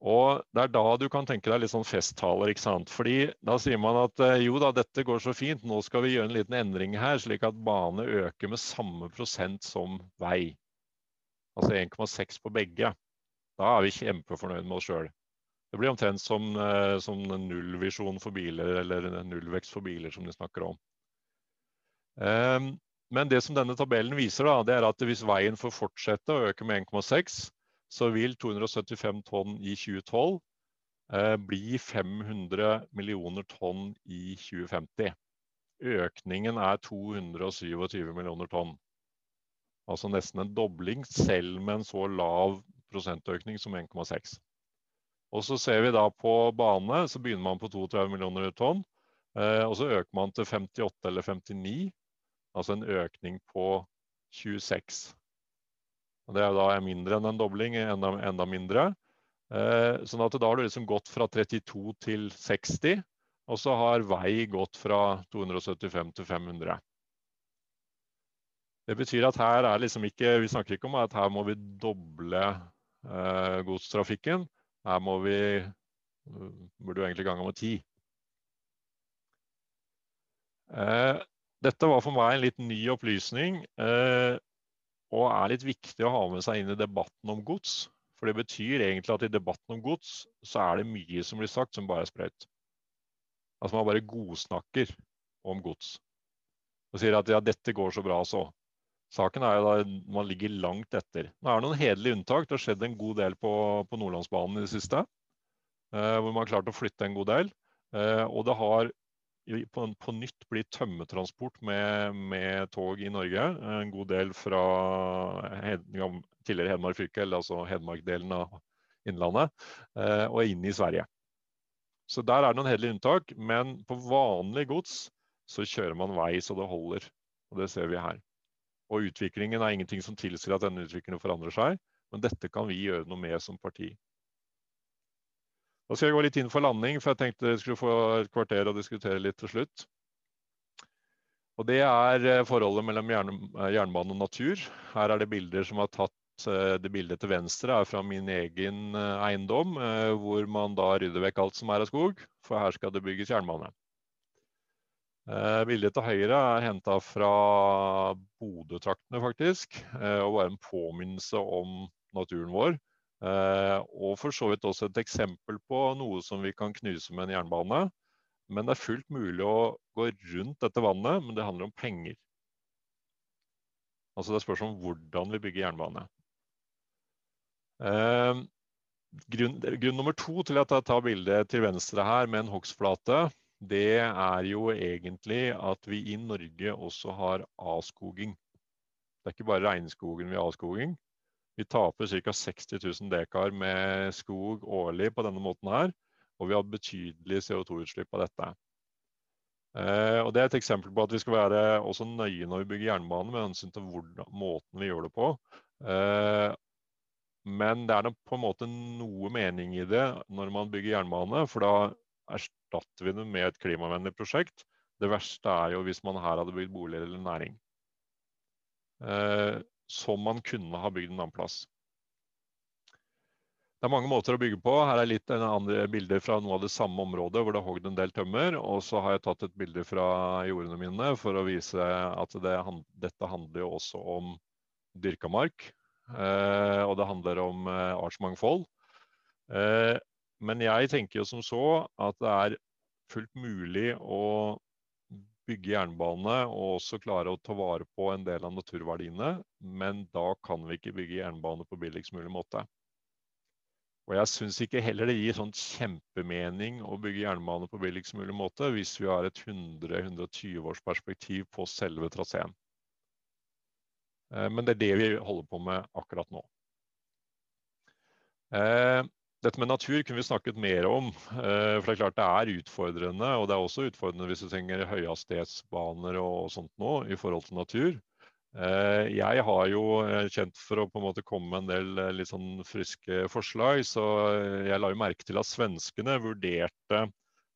Og det er da du kan tenke deg litt sånn festtaler, ikke sant. Fordi da sier man at eh, jo da, dette går så fint, nå skal vi gjøre en liten endring her, slik at bane øker med samme prosent som vei. Altså 1,6 på begge. Da er vi kjempefornøyd med oss sjøl. Det blir omtrent som, eh, som nullvisjon for biler, eller nullvekst for biler, som de snakker om. Um, men det som denne tabellen viser, da, det er at hvis veien får fortsette å øke med 1,6, så vil 275 tonn i 2012 eh, bli 500 millioner tonn i 2050. Økningen er 227 millioner tonn. Altså nesten en dobling, selv med en så lav prosentøkning som 1,6. Og så ser vi da på bane, så begynner man på 32 millioner tonn. Eh, og så øker man til 58 eller 59 Altså en økning på 26. Og det er da mindre enn en dobling, enda, enda mindre. Eh, sånn at da har du liksom gått fra 32 til 60, og så har vei gått fra 275 til 500. Det betyr at her er liksom ikke Vi snakker ikke om at her må vi doble eh, godstrafikken. Her må vi burde jo egentlig gange med ti. Eh, dette var for meg en litt ny opplysning, eh, og er litt viktig å ha med seg inn i debatten om gods. For det betyr egentlig at i debatten om gods, så er det mye som blir sagt som bare er sprøyt. Altså man bare godsnakker om gods. Og sier at ja, dette går så bra så. Saken er jo da man ligger langt etter. Nå er det noen hederlige unntak. Det har skjedd en god del på, på Nordlandsbanen i det siste. Eh, hvor man har klart å flytte en god del. Eh, og det har på, på nytt blir tømmertransport med, med, tog i Norge. En god del fra hed, tidligere Hedmark fylke, eller altså Hedmark-delen av Innlandet, eh, og inn i Sverige. Så der er det noen hederlige unntak, men på vanlig gods så kjører man vei så det holder. Og det ser vi her. Og utviklingen er ingenting som tilsier at denne utviklingen forandrer seg, men dette kan vi gjøre noe med som parti. Da skal jeg gå litt inn for landing, for jeg tenkte jeg skulle få et kvarter å diskutere litt til slutt. Og Det er eh, forholdet mellom eh, jernbane og natur. Her er det bilder som har tatt eh, Det bildet til venstre er fra min egen eiendom, hvor man da rydder vekk alt som er av skog, for her skal det bygges jernbane. Bildet til høyre er henta fra Bodø-traktene, faktisk, og var en påminnelse om naturen vår. Eh, og for så vidt også et eksempel på noe som vi kan knuse med en jernbane. Men det er fullt mulig å gå rundt dette vannet, men det handler om penger. Altså Det er spørsmål om hvordan vi bygger jernbane. Eh, grunn, grunn, nummer to til at jeg tar bildet til venstre her med en hogstflate, det er jo egentlig at vi i Norge også har avskoging. Det er ikke bare regnskogen vi har avskoging. Vi taper ca. 60 000 dekar med skog årlig på denne måten her. Og vi har betydelig CO2-utslipp av dette. Eh, og Det er et eksempel på at vi skal være også nøye når vi bygger jernbane med hensyn til hvordan, måten vi gjør det på. Eh, men det er på en måte noe mening i det når man bygger jernbane, for da erstatter vi det med et klimavennlig prosjekt. Det verste er jo hvis man her hadde bygd boliger eller næring. Som man kunne ha bygd en annen plass. Det er mange måter å bygge på. Her er litt andre bilder fra noe av det samme området hvor det er hogd en del tømmer. Og så har jeg tatt et bilde fra jordene mine for å vise at det, dette handler jo også om dyrka mark. Eh, og det handler om eh, artsmangfold. Eh, men jeg tenker jo som så at det er fullt mulig å bygge jernbane og også klare å ta vare på en del av naturverdiene. Men da kan vi ikke bygge jernbane på billigst mulig måte. Og jeg syns ikke heller det gir sånn kjempemening å bygge jernbane på billigst mulig måte hvis vi har et 100-120 års perspektiv på selve traseen. Eh, men det er det vi holder på med akkurat nå. Dette med natur kunne vi snakket mer om. Eh, for det er klart det er utfordrende. Og det er også utfordrende hvis du trenger høyhastighetsbaner og sånt nå i forhold til natur. Eh, jeg har jo eh, kjent for å på en måte komme med en del litt sånn friske forslag, så jeg la jo merke til at svenskene vurderte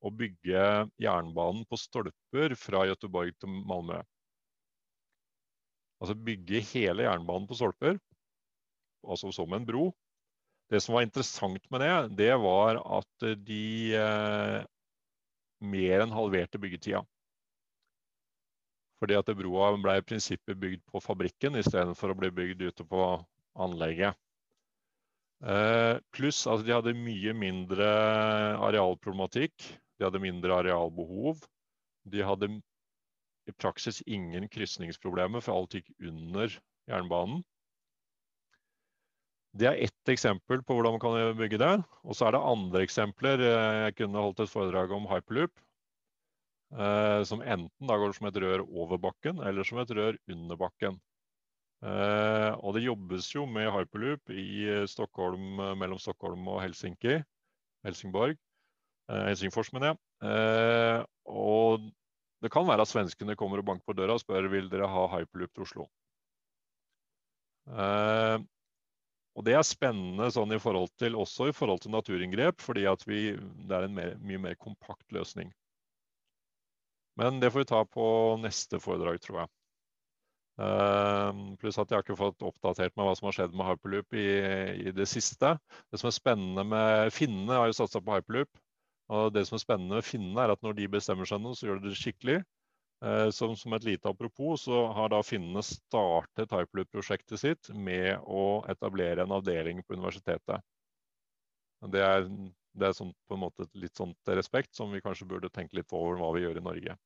å bygge jernbanen på stolper fra Göteborg til Malmö. Altså bygge hele jernbanen på stolper, altså som en bro. Det som var interessant med det, det var at de eh, mer enn halverte byggetida. Fordi at broa ble i prinsippet bygd på fabrikken istedenfor å bli bygd ute på anlegget. Eh, pluss at de hadde mye mindre arealproblematikk. De hadde mindre arealbehov. De hadde i praksis ingen krysningsproblemer, for alt gikk under jernbanen. Det er ett eksempel på hvordan man kan bygge det. Og så er det andre eksempler. Jeg kunne holdt et foredrag om hyperloop. Eh, som enten da går som et rør over bakken, eller som et rør under bakken. Eh, og det jobbes jo med hyperloop i eh, Stockholm, eh, mellom Stockholm og Helsinki. Helsingborg. Eh, Helsingfors, mener jeg. Eh, og det kan være at svenskene kommer og banker på døra og spør vil dere ha hyperloop til Oslo. Og det er spennende sånn i forhold til, også i forhold til naturinngrep, fordi vi, det er en mer, mye mer kompakt løsning. Men det får vi ta på neste foredrag, tror jeg. Uh, pluss at jeg har ikke fått oppdatert meg hva som har skjedd med hyperloop i, i det siste. Det som er spennende med Finnene har jo satsa på hyperloop. Og det som er spennende med finnene, er at når de bestemmer seg noe, så gjør de det skikkelig. Uh, som, som, et lite apropos, så har da finnene startet hyperloop-prosjektet sitt med å etablere en avdeling på universitetet. Det er, det er sånn, på en måte litt sånt respekt som vi kanskje burde tenke litt på over hva vi gjør i Norge.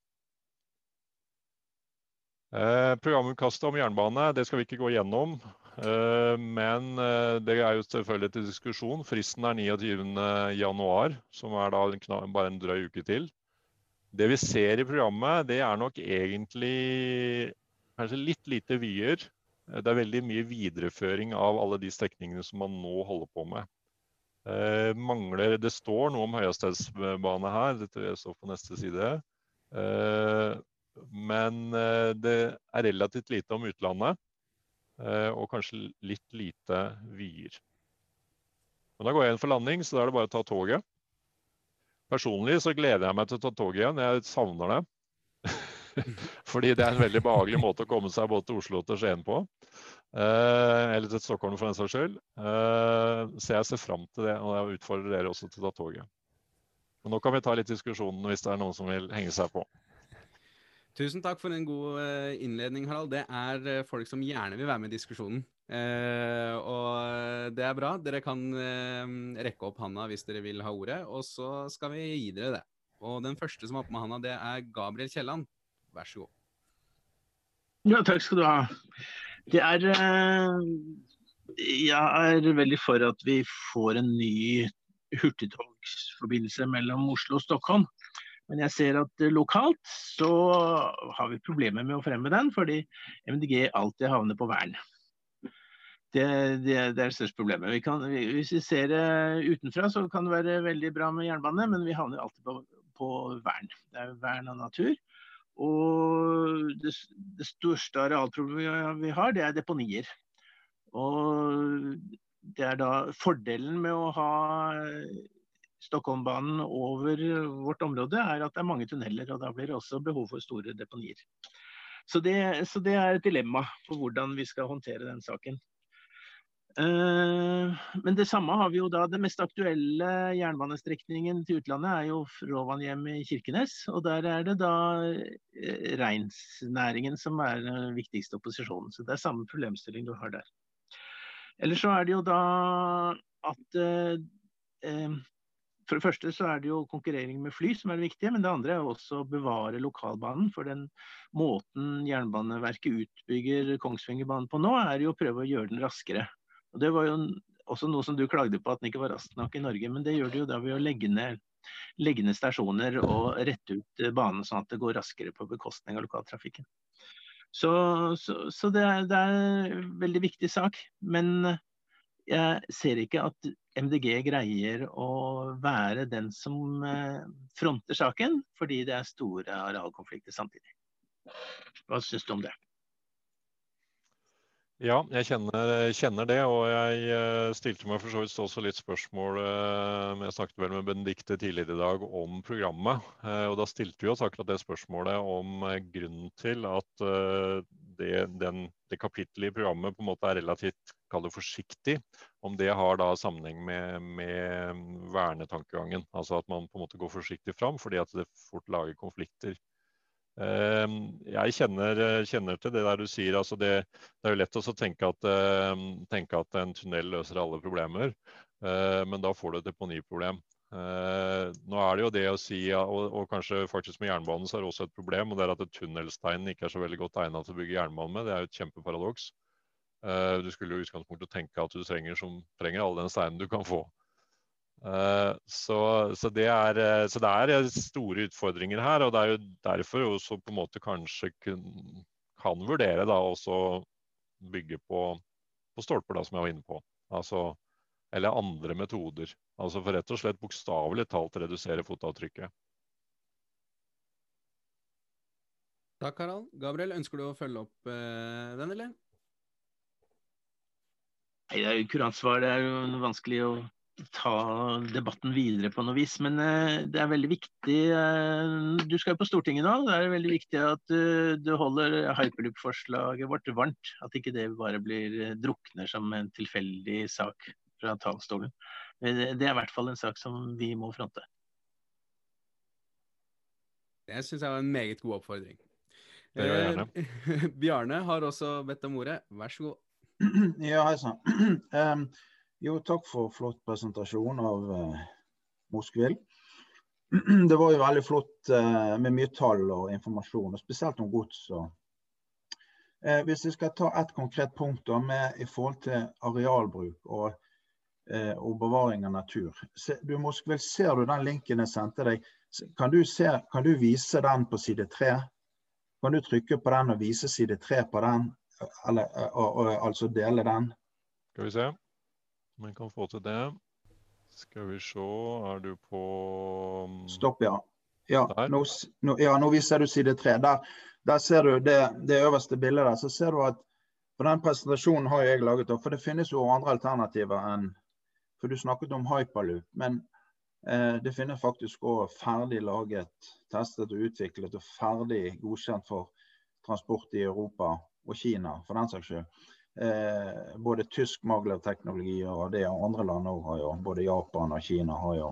Eh, programutkastet om jernbane det skal vi ikke gå gjennom. Eh, men eh, det er jo selvfølgelig til diskusjon. Fristen er 29.1, som er da bare en drøy uke til. Det vi ser i programmet, det er nok egentlig kanskje litt lite vyer. Det er veldig mye videreføring av alle de strekningene som man nå holder på med. Eh, mangler, det står noe om høyhastighetsbane her, dette står på neste side. Eh, men eh, det er relativt lite om utlandet. Eh, og kanskje litt lite vyer. Men da går jeg inn for landing, så da er det bare å ta toget. Personlig så gleder jeg meg til å ta toget igjen. Jeg savner det. Fordi det er en veldig behagelig måte å komme seg både til Oslo og til Skien på. Eh, eller til Stockholm for den saks skyld. Eh, så jeg ser fram til det, og jeg utfordrer dere også til å ta toget. Men nå kan vi ta litt diskusjonen hvis det er noen som vil henge seg på. Tusen takk for en god eh, innledning, Harald. Det er eh, folk som gjerne vil være med i diskusjonen. Eh, det er bra. Dere kan eh, rekke opp handa hvis dere vil ha ordet, og så skal vi gi dere det. Og den første som har opp med handa, det er Gabriel Kielland. Vær så god. Ja, takk skal du ha. Det er eh, Jeg er veldig for at vi får en ny hurtigtogsforbindelse mellom Oslo og Stockholm. Men jeg ser at eh, lokalt så har vi problemer med å fremme den, fordi MDG alltid havner på vern. Det, det, det er det største problemet. Vi kan, hvis vi ser det utenfra, så kan det være veldig bra med jernbane, men vi havner alltid på, på vern. Det er vern av natur. Og det, det største arealproblemet vi har, det er deponier. Og det er da fordelen med å ha Stockholmbanen over vårt område, er at det er mange tunneler. Og da blir det også behov for store deponier. Så det, så det er et dilemma på hvordan vi skal håndtere den saken. Uh, men det samme har vi jo da. Den mest aktuelle jernbanestrekningen til utlandet er jo Rovaniemi i Kirkenes. Og der er det da uh, reinsnæringen som er den viktigste opposisjonen. Så det er samme problemstilling du har der. Eller så er det jo da at eh, for det første så er det jo konkurrering med fly som er det viktige, men det andre er også å bevare lokalbanen. For den måten Jernbaneverket utbygger Kongsvingerbanen på nå, er jo å prøve å gjøre den raskere. Og Det var jo også noe som du klagde på at den ikke var rask nok i Norge, men det gjør det jo da ved å legge ned, legge ned stasjoner og rette ut banen sånn at det går raskere på bekostning av lokaltrafikken. Så, så, så det, er, det, er, en veldig viktig sak. Men jeg ser ikke at MDG greier å være den som eh, fronter saken, fordi det er store arealkonflikter samtidig. Hva syns du om det? Ja, jeg kjenner, kjenner, det. Og jeg eh, stilte meg for så vidt også litt spørsmål eh, Jeg snakket vel med Benedicte tidligere i dag om programmet. Eh, og da stilte vi oss akkurat det spørsmålet om grunnen til at det, den, det kapittelet i programmet på en måte er relativt forsiktig. Om det har da sammenheng med, med vernetankegangen. Altså at man på en måte går forsiktig fram fordi at det fort lager konflikter jeg kjenner, kjenner, til det der du sier. Altså det, det, er jo lett å tenke at, ehm, tenke at, en tunnel løser alle problemer, eh, men da får du et deponiproblem. Eh, nå er det jo det å si, og, og kanskje faktisk med jernbanen så er det også et problem, og det er at tunnelsteinen ikke er så veldig godt egnet til å bygge jernbane med. Det er jo et kjempeparadoks. Eh, du skulle jo i utgangspunktet tenke at du trenger, som, trenger all den steinen du kan få. Eh, så, så, det er, eh, så, det er, store utfordringer her. og Det er jo derfor også på en måte kanskje kun, kan vurdere da også bygge på, på stolper, da, som jeg var inne på. Altså, eller andre metoder. Altså for rett og slett bokstavelig talt redusere fotavtrykket. Takk, Harald. Gabriel, ønsker du å følge opp eh, den, eller? Nei, Det er jo kurant svar. Det er jo vanskelig å ta debatten videre på noe vis. Men uh, det er veldig viktig uh, Du skal jo på Stortinget nå. Det er veldig viktig at uh, du holder hyperloop-forslaget vårt varmt. At ikke det bare blir drukner som en tilfeldig sak fra talerstolen. Det, det er i hvert fall en sak som vi må fronte. Det syns jeg var en meget god oppfordring. Bjarne har også bedt om ordet. Vær så god. Ja, hei sann. Um, Jo, takk for flott presentasjon av eh, Moskvil. Det var jo veldig flott eh, med mye tall og informasjon, og spesielt om gods. Og, eh, hvis jeg skal ta et konkret punkt da, med, i forhold til arealbruk og, eh, og bevaring av natur. Se, du Moskvil, ser du den linken jeg sendte deg? Kan du, se, kan du vise den på side tre? Kan du trykke på den og vise side tre på den? Eller, og, og, altså dele den? Skal vi se om jeg kan få til det. Skal vi se, er du på um, Stopp, ja. Ja nå, ja, nå, viser du side tre. Der, der, ser du det, det, øverste bildet der. Så ser du at for den presentasjonen har jeg laget. For det finnes jo andre alternativer enn For du snakket om hyperloop. Men eh, det finnes faktisk òg ferdig laget, testet og utviklet og ferdig godkjent for transport i Europa og Kina, for den saks skyld eh, både tysk maglev-teknologi og det andre land òg har jo, både Japan og Kina har jo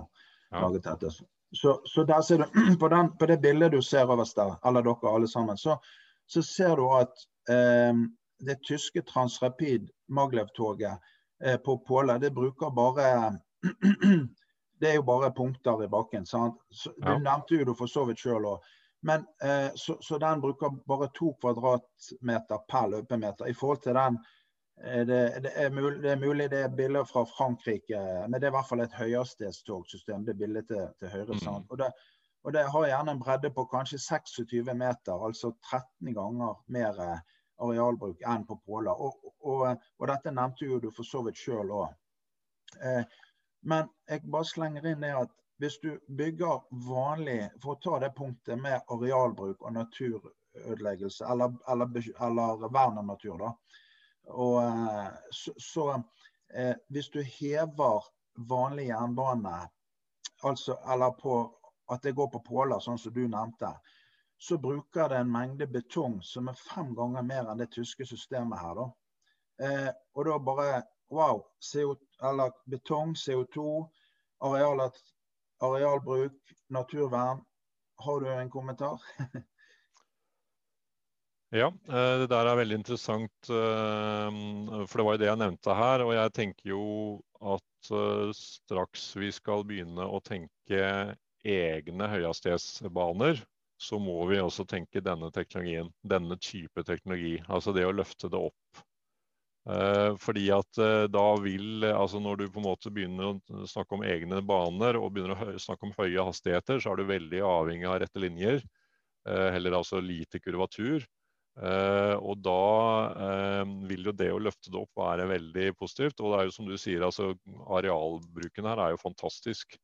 ja. laget dette. Så, så, der ser du, på, den, på, det bildet du ser øverst der, eller dere alle sammen, så, så ser du at eh, det tyske Transrapid maglev-toget eh, på Påle, det bruker bare Det er jo bare punkter i bakken. sant? Så, ja. Du nevnte jo det for så vidt sjøl òg. Men eh, så, så, den bruker bare to kvadratmeter per løpemeter. I forhold til den eh, det, det, er mulig, det, er mulig, det er bilder fra Frankrike, men det er i hvert fall et høyhastighetstogsystem. Det bildet til, til høyre. Mm. Og, det, og det har gjerne en bredde på kanskje 26 meter, altså 13 ganger mer eh, arealbruk enn på Påla. Og, og, og, dette nevnte jo du for så vidt sjøl òg. Eh, men jeg bare slenger inn det at hvis du bygger vanlig For å ta det punktet med arealbruk og naturødeleggelse, eller, eller, eller vern av natur, da. Og, eh, så, så eh, hvis du hever vanlig jernbane, altså, eller på, at det går på påler, sånn som du nevnte, så bruker det en mengde betong som er fem ganger mer enn det tyske systemet her. da. Eh, og da bare Wow. CO, betong, CO2, arealet arealbruk, naturvern. Har du en kommentar? ja, eh, det der er veldig interessant. Eh, for det var jo det jeg nevnte her. Og jeg tenker jo at eh, straks vi skal begynne å tenke egne høyhastighetsbaner, så må vi også tenke denne teknologien. Denne type teknologi. Altså det å løfte det opp. Eh, fordi at eh, da vil altså Når du på en måte begynner å snakke om egne baner og begynner å snakke om høye hastigheter, så er du veldig avhengig av rette linjer. Heller altså lite kurvatur. Og da vil jo det å løfte det opp være veldig positivt. Og det er jo som du sier, altså arealbruken her er jo fantastisk.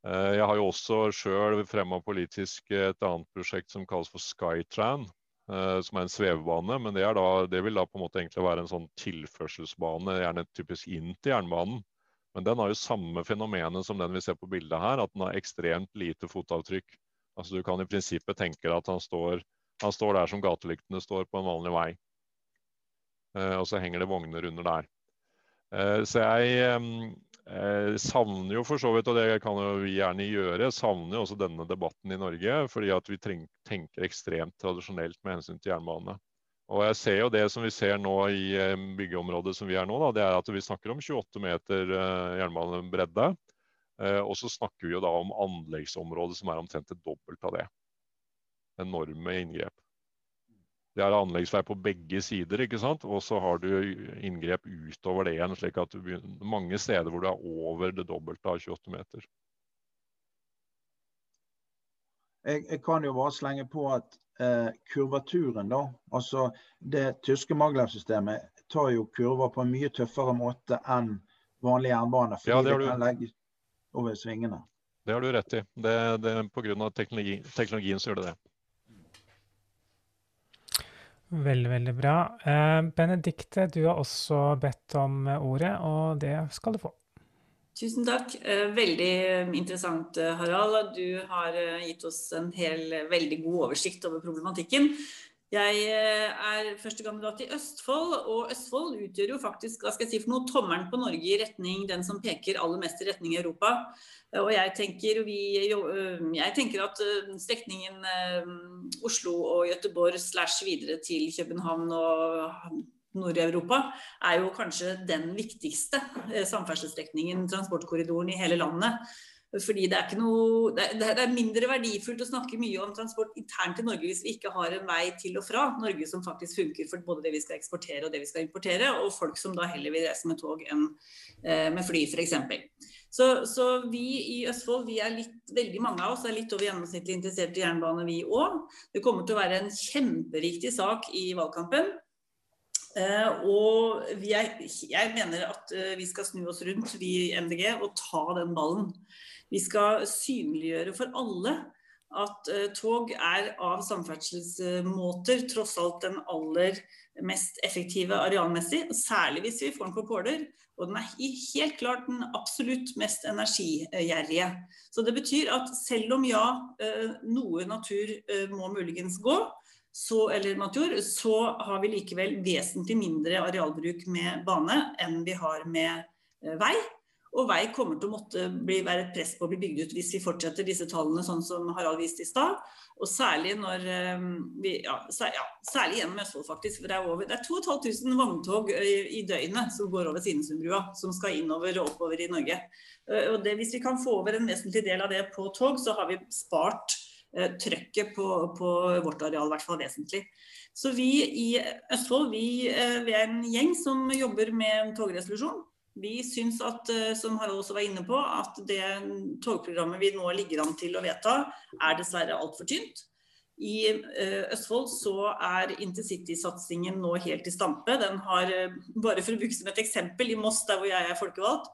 Jeg har jo også sjøl fremma politisk et annet prosjekt som kalles for Skytran. Eh, som er en svevebane. Men det, da, det, vil da på en måte egentlig være en sånn tilførselsbane, gjerne typisk inn til jernbanen. Men den har jo samme fenomenet som den vi ser på bildet her, at den har ekstremt lite fotavtrykk. Altså Du kan i prinsippet tenke deg at han står, han står der som gatelyktene står på en vanlig vei. Eh, og så henger det vogner under der. Eh, så jeg jeg savner jo for så vidt, og det kan jo vi gjerne gjøre, savner jo også denne debatten i Norge. Fordi at vi tenker ekstremt tradisjonelt med hensyn til jernbane. Og jeg ser jo det som vi ser nå i eh, byggeområdet som vi er nå, da, det er at vi snakker om 28 meter eh, jernbanebredde. Eh, og så snakker vi jo da om anleggsområdet som er omtrent det dobbelte av det. Enorme inngrep. Det er anleggsvei på begge sider, ikke sant? og så har du inngrep utover det igjen. slik at du begynner, Mange steder hvor du er over det dobbelte av 28 meter. Jeg, jeg kan jo bare slenge på at eh, kurvaturen, da, altså det tyske Maglev-systemet, tar jo kurver på en mye tøffere måte enn vanlig jernbane. Fordi ja, det, det kan legge over svingene. Det har du rett i. Det, det er Pga. Teknologi, teknologien så gjør det det. Veldig, veldig bra. Eh, Benedikte, du har også bedt om ordet, og det skal du få. Tusen takk. Eh, veldig interessant, eh, Harald. Du har gitt oss en hel, veldig god oversikt over problematikken. Jeg er førstekandidat i Østfold, og Østfold utgjør jo faktisk hva skal jeg si for noe, tommelen på Norge i retning den som peker aller mest i retning Europa. Og jeg tenker, vi, jeg tenker at strekningen Oslo og Gøteborg slash videre til København og Nord-Europa er jo kanskje den viktigste samferdselsstrekningen, transportkorridoren i hele landet. Fordi det er, noe, det er, mindre verdifullt å snakke mye om transport internt i Norge hvis vi ikke har en vei til og fra Norge som faktisk funker for både det vi skal eksportere og det vi skal importere, og folk som da heller vil reise med tog enn eh, med fly f.eks. Så, så vi i Østfold, vi er litt, veldig mange av oss er litt over gjennomsnittlig interessert i jernbane, vi òg. Det kommer til å være en kjempeviktig sak i valgkampen. Uh, og er, jeg mener at uh, vi skal snu oss rundt, vi i MDG, og ta den ballen. Vi skal synliggjøre for alle at uh, tog er av samferdselsmåter tross alt den aller mest effektive arealmessig. Særlig hvis vi får den på påler. Og den er helt klart den absolutt mest energigjerrige. Så det betyr at selv om ja, noe natur må muligens gå, så, eller matjord, så har vi likevel vesentlig mindre arealbruk med bane enn vi har med eh, vei. Og vei kommer til å måtte bli, være et press på å bli bygd ut hvis vi fortsetter disse tallene sånn som Harald viste i stad. Og særlig når eh, vi, ja, særlig gjennom Østfold, faktisk. For det er, over, det er 2500 vogntog i døgnet som går over Svinesundbrua, som skal innover og oppover i Norge. Og det, hvis vi kan få over en vesentlig del av det på tog, så har vi spart Eh, trøkket på, på, vårt areal, i hvert fall vesentlig. Så vi i Østfold vi, vi, er en gjeng som jobber med togresolusjon. Vi syns at, eh, som Harald også var inne på, at det togprogrammet vi nå ligger an til å vedta, er dessverre altfor tynt. I Østfold så er intercitysatsingen nå helt i stampe. Den har, bare for å bruke som et eksempel, i Moss, der hvor jeg er folkevalgt,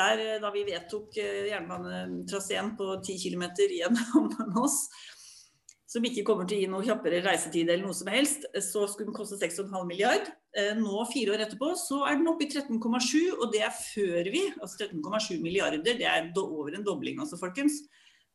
der, eh, da vi vedtok eh, jernbanetraseen på 10 km gjennom Moss, som ikke kommer til å gi noe kjappere reisetid eller noe som helst, så skulle den koste 6,5 milliard. Eh, nå, fire år etterpå, så er den oppe i 13,7, og det er før vi Altså 13,7 milliarder, det er over en dobling, altså, folkens.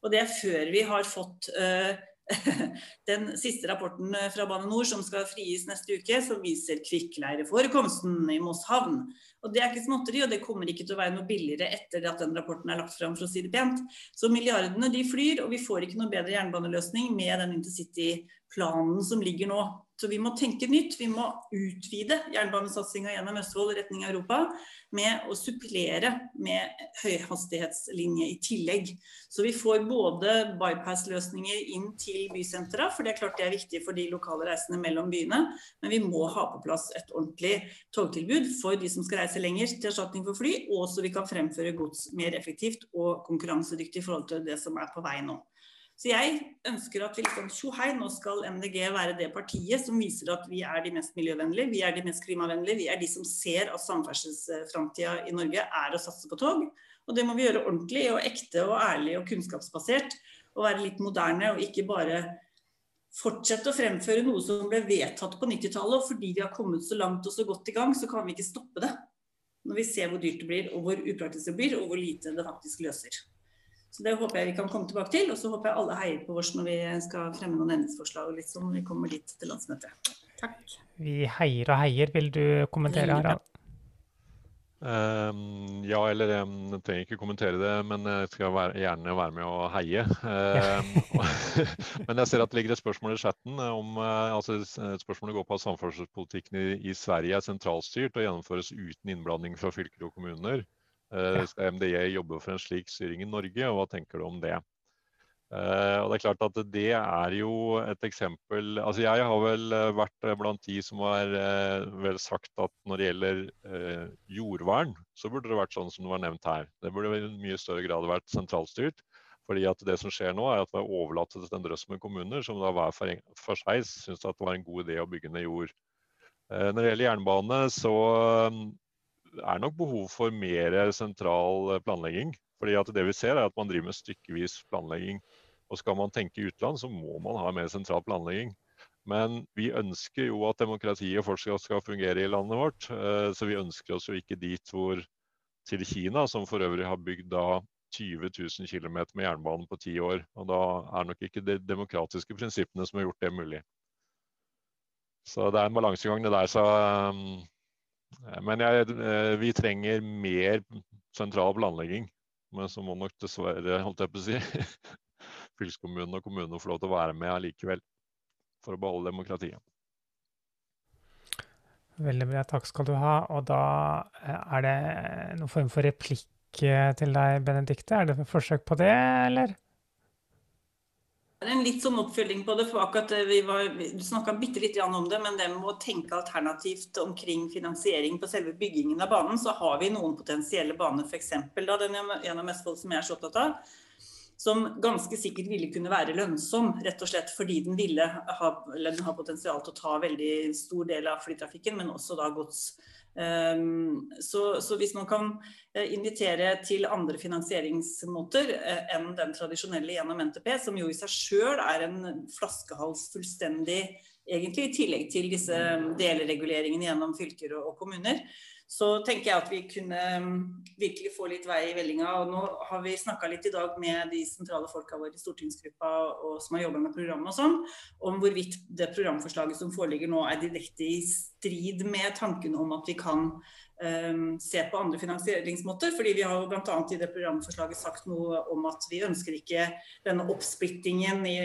Og det er før vi har fått uh, den siste rapporten fra Bane NOR som skal frigis neste uke, som viser kvikkleireforekomsten i Moss havn. Og Det er ikke småtteri, og det kommer ikke til å være noe billigere etter at den rapporten er lagt fram, for å si det pent. Så milliardene de flyr, og vi får ikke noe bedre jernbaneløsning med den intercity-planen som ligger nå. Så vi må tenke nytt. Vi må utvide jernbanesatsinga gjennom Østfold retning Europa med å supplere med høyhastighetslinje i tillegg. Så vi får både bypass-løsninger inn til bysentra, for det er klart det er viktig for de lokale reisende mellom byene. Men vi må ha på plass et ordentlig togtilbud for de som skal reise lenger til erstatning for fly, og så vi kan fremføre gods mer effektivt og konkurransedyktig i forhold til det som er på vei nå. Så jeg ønsker at vi liksom tjohei, nå skal MDG være det partiet som viser at vi er de mest miljøvennlige, vi er de mest klimavennlige, vi er de som ser at samferdselsframtida i Norge er å satse på tog. Og det må vi gjøre ordentlig og ekte og ærlig og kunnskapsbasert. Og være litt moderne og ikke bare fortsette å fremføre noe som ble vedtatt på 90-tallet. Og fordi vi har kommet så langt og så godt i gang, så kan vi ikke stoppe det. Når vi ser hvor dyrt det blir, og hvor upraktisk det blir, og hvor lite det faktisk løser. Så Det håper jeg vi kan komme tilbake til. Og så håper jeg alle heier på oss når vi skal fremme noen endringsforslag litt sånn vi kommer dit til landsmøtet. Takk. Vi heier og heier. Vil du kommentere, Harald? Um, ja, eller jeg trenger ikke kommentere det, men jeg skal være, gjerne være med og heie. Um, men jeg ser at det ligger et spørsmål i chatten om uh, altså Spørsmålet går på at samferdselspolitikken i, i Sverige er sentralstyrt og gjennomføres uten innblanding fra fylker og kommuner. Eh, skal MDG jobbe for en slik styring i Norge, og hva tenker du om det? Uh, og Det er klart at det er jo et eksempel altså Jeg har vel eh, vært blant de som har vel sagt at når det gjelder jordvern, så burde det vært sånn som det var nevnt her. Det burde i mye større grad vært sentralstyrt. fordi at det som skjer nå er at vi har overlatt det til en drøss med kommuner som da hver for, for seg syns det var en god idé å bygge ned jord. Når det gjelder jernbane, så er nok behov for mer sentral eh, planlegging. Fordi at det vi ser er at man driver med stykkevis planlegging. Og skal man tenke utland, så må man ha mer sentral planlegging. Men vi ønsker jo at demokratiet fortsatt skal fungere i landet vårt. Eh, så vi ønsker oss jo ikke dit hvor til Kina, som for øvrig har bygd da 20 000 km med jernbane på ti år. Og da er nok ikke de demokratiske prinsippene som har gjort det mulig. Så det er en balansegang det der. Så um, Eh, men jeg, eh, vi trenger mer sentral planlegging. Men så må nok dessverre holdt jeg på å si, fylkeskommunen og kommunene få lov til å være med allikevel. For å beholde demokratiet. Veldig bra, takk skal du ha. Og da eh, er det noen form for replikk til deg, Benedicte. Er det et forsøk på det, eller? En litt sånn oppfølging på det. for akkurat eh, vi var, Du snakka bitte litt om det, men det med å tenke alternativt omkring finansiering på selve byggingen av banen, så har vi noen potensielle baner, f.eks. gjennom Østfold som jeg er så opptatt av, som ganske sikkert ville kunne være lønnsom, rett og slett fordi den ville ha, den har potensial til å ta veldig stor del av flytrafikken, men også da gods. Ehm, så, så, hvis man kan eh, invitere til andre finansieringsmåter eh, enn den tradisjonelle gjennom NTP, som jo i seg sjøl er en flaskehals fullstendig, egentlig, i tillegg til disse delreguleringene gjennom fylker og, og kommuner, så tenker jeg at vi kunne mm, virkelig få litt vei i vellinga. Og nå har vi snakka litt i dag med de sentrale folka våre i stortingsgruppa og som har jobba med programmet og sånn, om hvorvidt det programforslaget som foreligger nå er direkte i strid med tanken om at vi kan um, se på andre finansieringsmåter. fordi vi har jo bl.a. i det programforslaget sagt noe om at vi ønsker ikke denne oppsplittingen i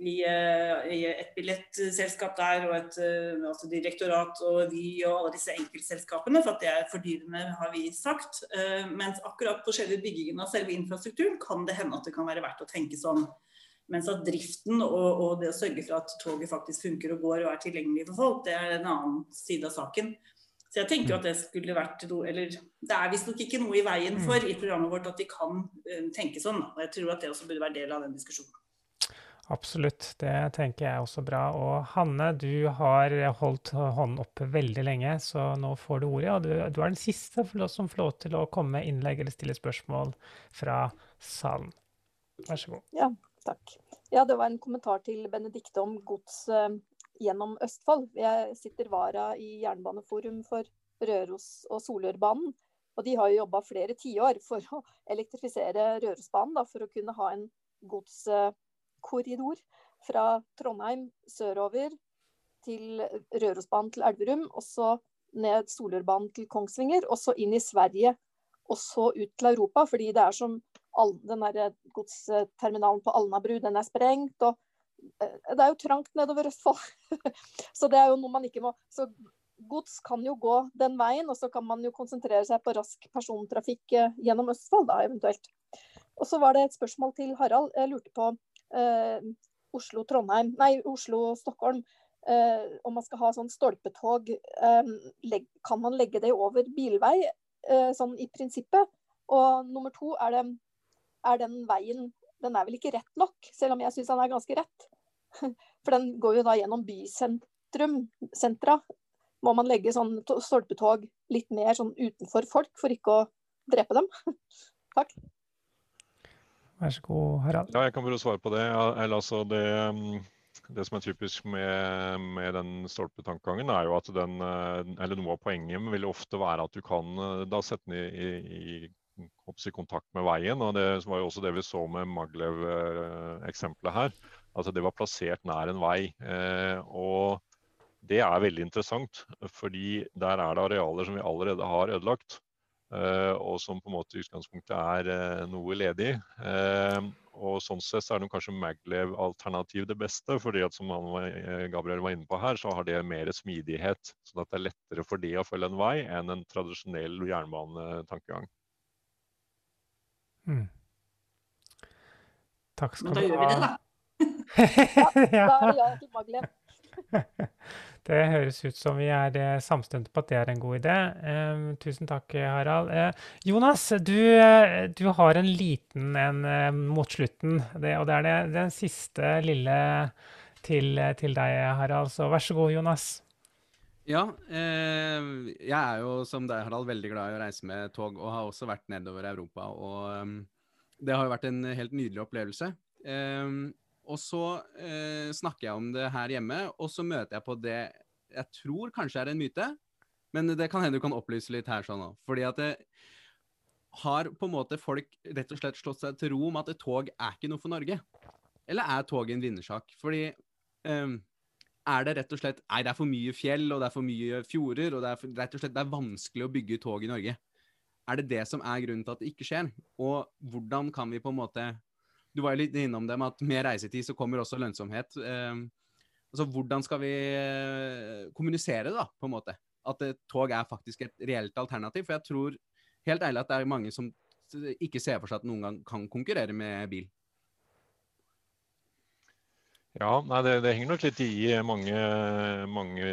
i, eh, i, et billettselskap der og et eh, altså direktorat og Vy og alle disse enkeltselskapene, for at det er fordyrende, har vi sagt. Eh, mens akkurat på selve byggingen av selve infrastrukturen kan det hende at det kan være verdt å tenke sånn. Mens at driften og, og, det å sørge for at toget faktisk funker og går og er tilgjengelig for folk, det er en annen side av saken. Så jeg tenker at det skulle vært noe Eller det er visstnok ikke noe i veien for i programmet vårt at vi kan tenke sånn. Og jeg tror at det også burde være del av den diskusjonen. Absolutt, det tenker jeg også bra. Og Hanne, du har holdt hånden oppe veldig lenge, så nå får du ordet. Og du, du er den siste som får lov til å komme med innlegg eller stille spørsmål fra salen. Vær så god. Ja, takk. Ja, det var en kommentar til Benedicte om gods eh, gjennom Østfold. Jeg sitter vara i Jernbaneforum for Røros- og Solørbanen. Og de har jo jobba flere tiår for å elektrifisere Rørosbanen, da, for å kunne ha en gods... Uh, korridor fra Trondheim sørover til Rørosbanen til Elverum, og så ned Solørbanen til Kongsvinger, og så inn i Sverige, og så ut til Europa. Fordi det er som den der godsterminalen på Alnabru, den er sprengt. og det er jo trangt nedover Østfold. så det er jo noe man ikke må Så gods kan jo gå den veien, og så kan man jo konsentrere seg på rask persontrafikk eh, gjennom Østfold, da eventuelt. Og så var det et spørsmål til Harald. Jeg lurte på eh, Oslo-Trondheim, nei, Oslo-Stockholm. Eh, om man skal ha sånn stolpetog, eh, kan man legge det over bilvei, eh, sånn i prinsippet? Og nummer to, er, det, er den veien Den er vel ikke rett nok, selv om jeg syns den er ganske rett? For den går jo da gjennom bysentrum, sentra. Må man legge sånn stolpetog litt mer sånn utenfor folk for ikke å drepe dem? Takk. Vær så god, Harald. Ja, jeg kan bare svare på det. Eller, altså, det, mm, det, som er typisk med, med den stolpetankegangen, er jo at den eh, Eller noe av poenget vil ofte være at du kan eh, da sette den i, i, i kontakt med veien. og Det var jo også det vi så med Maglev-eksempelet her Altså det var plassert nær en vei. Eh, og det er veldig interessant, fordi der er det arealer som vi allerede har ødelagt. Eh, og som på en måte i utgangspunktet er eh, noe ledig. og sånn sett så er det kanskje Maglev-alternativ det beste. fordi at som Gabriel var inne på her, så har det mer smidighet. Sånn at det er lettere for det å følge en vei enn en tradisjonell jernbanetankegang. Mm. Takk skal du ha. Men da gjør vi det, da ja, da er det ja til Maglev. Det høres ut som vi er eh, samstemte på at det er en god idé. Tusen takk, Harald. Eh, Jonas, du, eh, du, har en liten en mot slutten. Det, og det er det, den siste lille til, til, deg, Harald. Så vær så god, Jonas. Ja, eh, jeg er jo som deg, Harald, veldig glad i å reise med tog, og har også vært nedover Europa. Og det har jo vært en helt nydelig opplevelse. Og så snakker jeg om det her hjemme, og så møter jeg på det jeg tror kanskje er en myte. Men det kan hende du kan opplyse litt her sånn òg. Fordi at det har på en måte folk rett og slett slått seg til ro med at et tog er ikke noe for Norge? Eller er toget en vinnersak? Fordi um, er det rett og slett Nei, det er for mye fjell, og det er for mye fjorder, og det er for, rett og slett det er vanskelig å bygge tog i Norge. Er det det som er grunnen til at det ikke skjer? Og hvordan kan vi på en måte du var jo litt innom det med at med reisetid så kommer også lønnsomhet. Eh, altså Hvordan skal vi eh, kommunisere det, da, på en måte? At eh, tog er faktisk et reelt alternativ. For jeg tror helt ærlig at det er mange som ikke ser for seg at noen gang kan konkurrere med bil. Ja, nei, det, det, henger nok litt i mange, mange,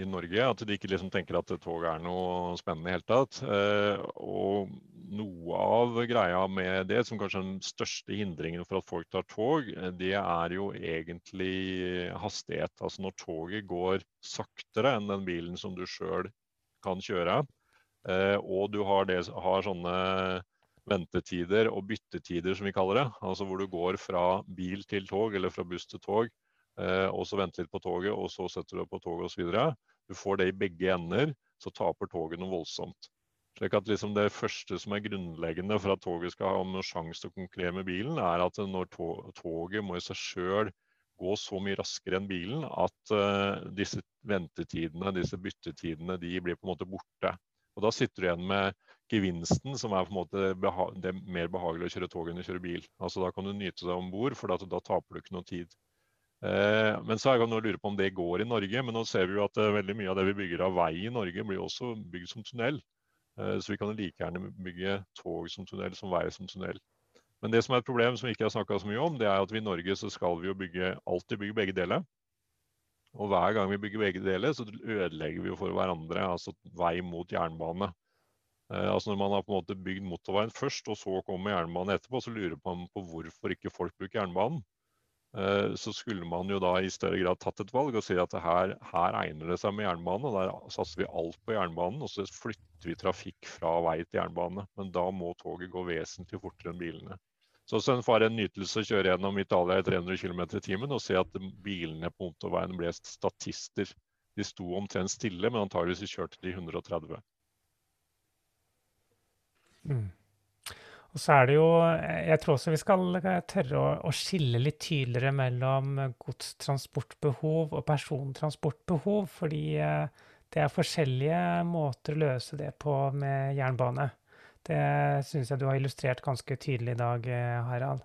i Norge. At de ikke liksom tenker at tog er noe spennende i det hele tatt. Eh, og noe av greia med det, som kanskje er den største hindringen for at folk tar tog, det er jo egentlig hastighet. Altså når toget går saktere enn den bilen som du sjøl kan kjøre, eh, og du har, det, har sånne ventetider og byttetider, som vi kaller det. Altså hvor du går fra bil til tog eller fra buss til tog, eh, og så venter litt på toget, og så setter du deg på toget osv. Du får det i begge ender, så taper toget noe voldsomt. Slik at liksom Det første som er grunnleggende for at toget skal ha noen sjanse til å konkurrere med bilen, er at når toget må i seg sjøl gå så mye raskere enn bilen at uh, disse ventetidene, disse byttetidene, de blir på en måte borte. Og Da sitter du igjen med gevinsten, som er på en måte det er mer behagelig å kjøre tog enn å kjøre bil. Altså Da kan du nyte deg om bord, for da, da, taper du ikke noe tid. Eh, men så er det noe å lure på om det går i Norge. Men nå ser vi jo at uh, veldig mye av det vi bygger av vei i Norge, blir også bygd som tunnel. Eh, så vi kan like gjerne bygge tog som tunnel som vei som tunnel. Men det som er et problem som vi ikke har snakka så mye om, det er at vi i Norge så skal vi jo bygge, alltid bygge begge deler. Og hver gang vi bygger begge deler, så ødelegger vi jo for hverandre. Altså vei mot jernbane. Eh, altså Når man har på en måte bygd motorveien først, og så kommer jernbanen etterpå, så lurer man på hvorfor ikke folk bruker jernbanen. Eh, så skulle man jo da i større grad tatt et valg og si at her, her egner det seg med jernbane. og Der satser vi alt på jernbanen, og så flytter vi trafikk fra vei til jernbane. Men da må toget gå vesentlig fortere enn bilene. Så det var en nytelse å kjøre gjennom Italia i 300 km i timen og se at bilene på motorveien ble statister. De sto omtrent stille, men antageligvis kjørte de 130. Mm. Og så er det jo Jeg tror også vi skal tørre å, å skille litt tydeligere mellom godstransportbehov og persontransportbehov, fordi eh, det er forskjellige måter å løse det på med jernbane. Det syns jeg du har illustrert ganske tydelig i dag, eh, Harald.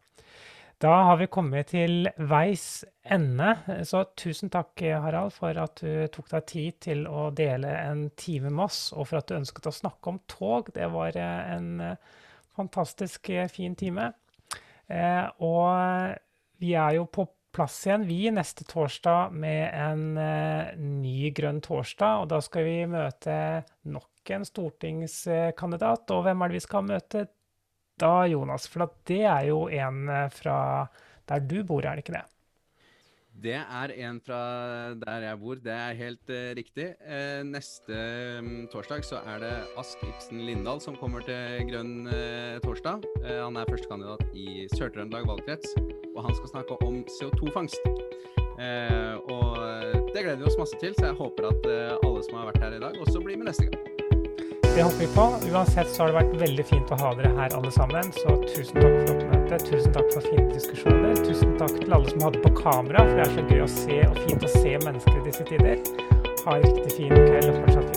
Da har vi kommet til veis ende. Så tusen takk, Harald, for at du tok deg tid til å dele en time med oss, og for at du ønsket å snakke om tog. Det var eh, en eh, fantastisk eh, fin time. Og vi er jo på plass igjen, vi, neste torsdag med en ny Grønn torsdag. Og da skal vi møte nok en stortingskandidat. Og hvem er det vi skal møte da, Jonas? For det er jo en eh, fra der du bor, er det ikke det? Det er en fra der jeg bor, det er helt uh, riktig. Uh, neste um, torsdag så er det Ask Ibsen Lindahl som kommer til Grønn uh, torsdag. han er førstekandidat i Sør-Trøndelag valgkrets, og han skal snakke om CO2-fangst. og det gleder vi oss masse til, så jeg håper at alle som har vært her i dag, også blir med neste gang. Det håper vi på. Uansett så har det vært veldig fint å ha dere her alle sammen. Så tusen takk for oppmøtet. Tusen takk for fine diskusjoner. Tusen takk til alle som hadde på kamera, for det er så gøy å se og fint å se mennesker i disse tider. Ha en riktig fin kveld og fortsatt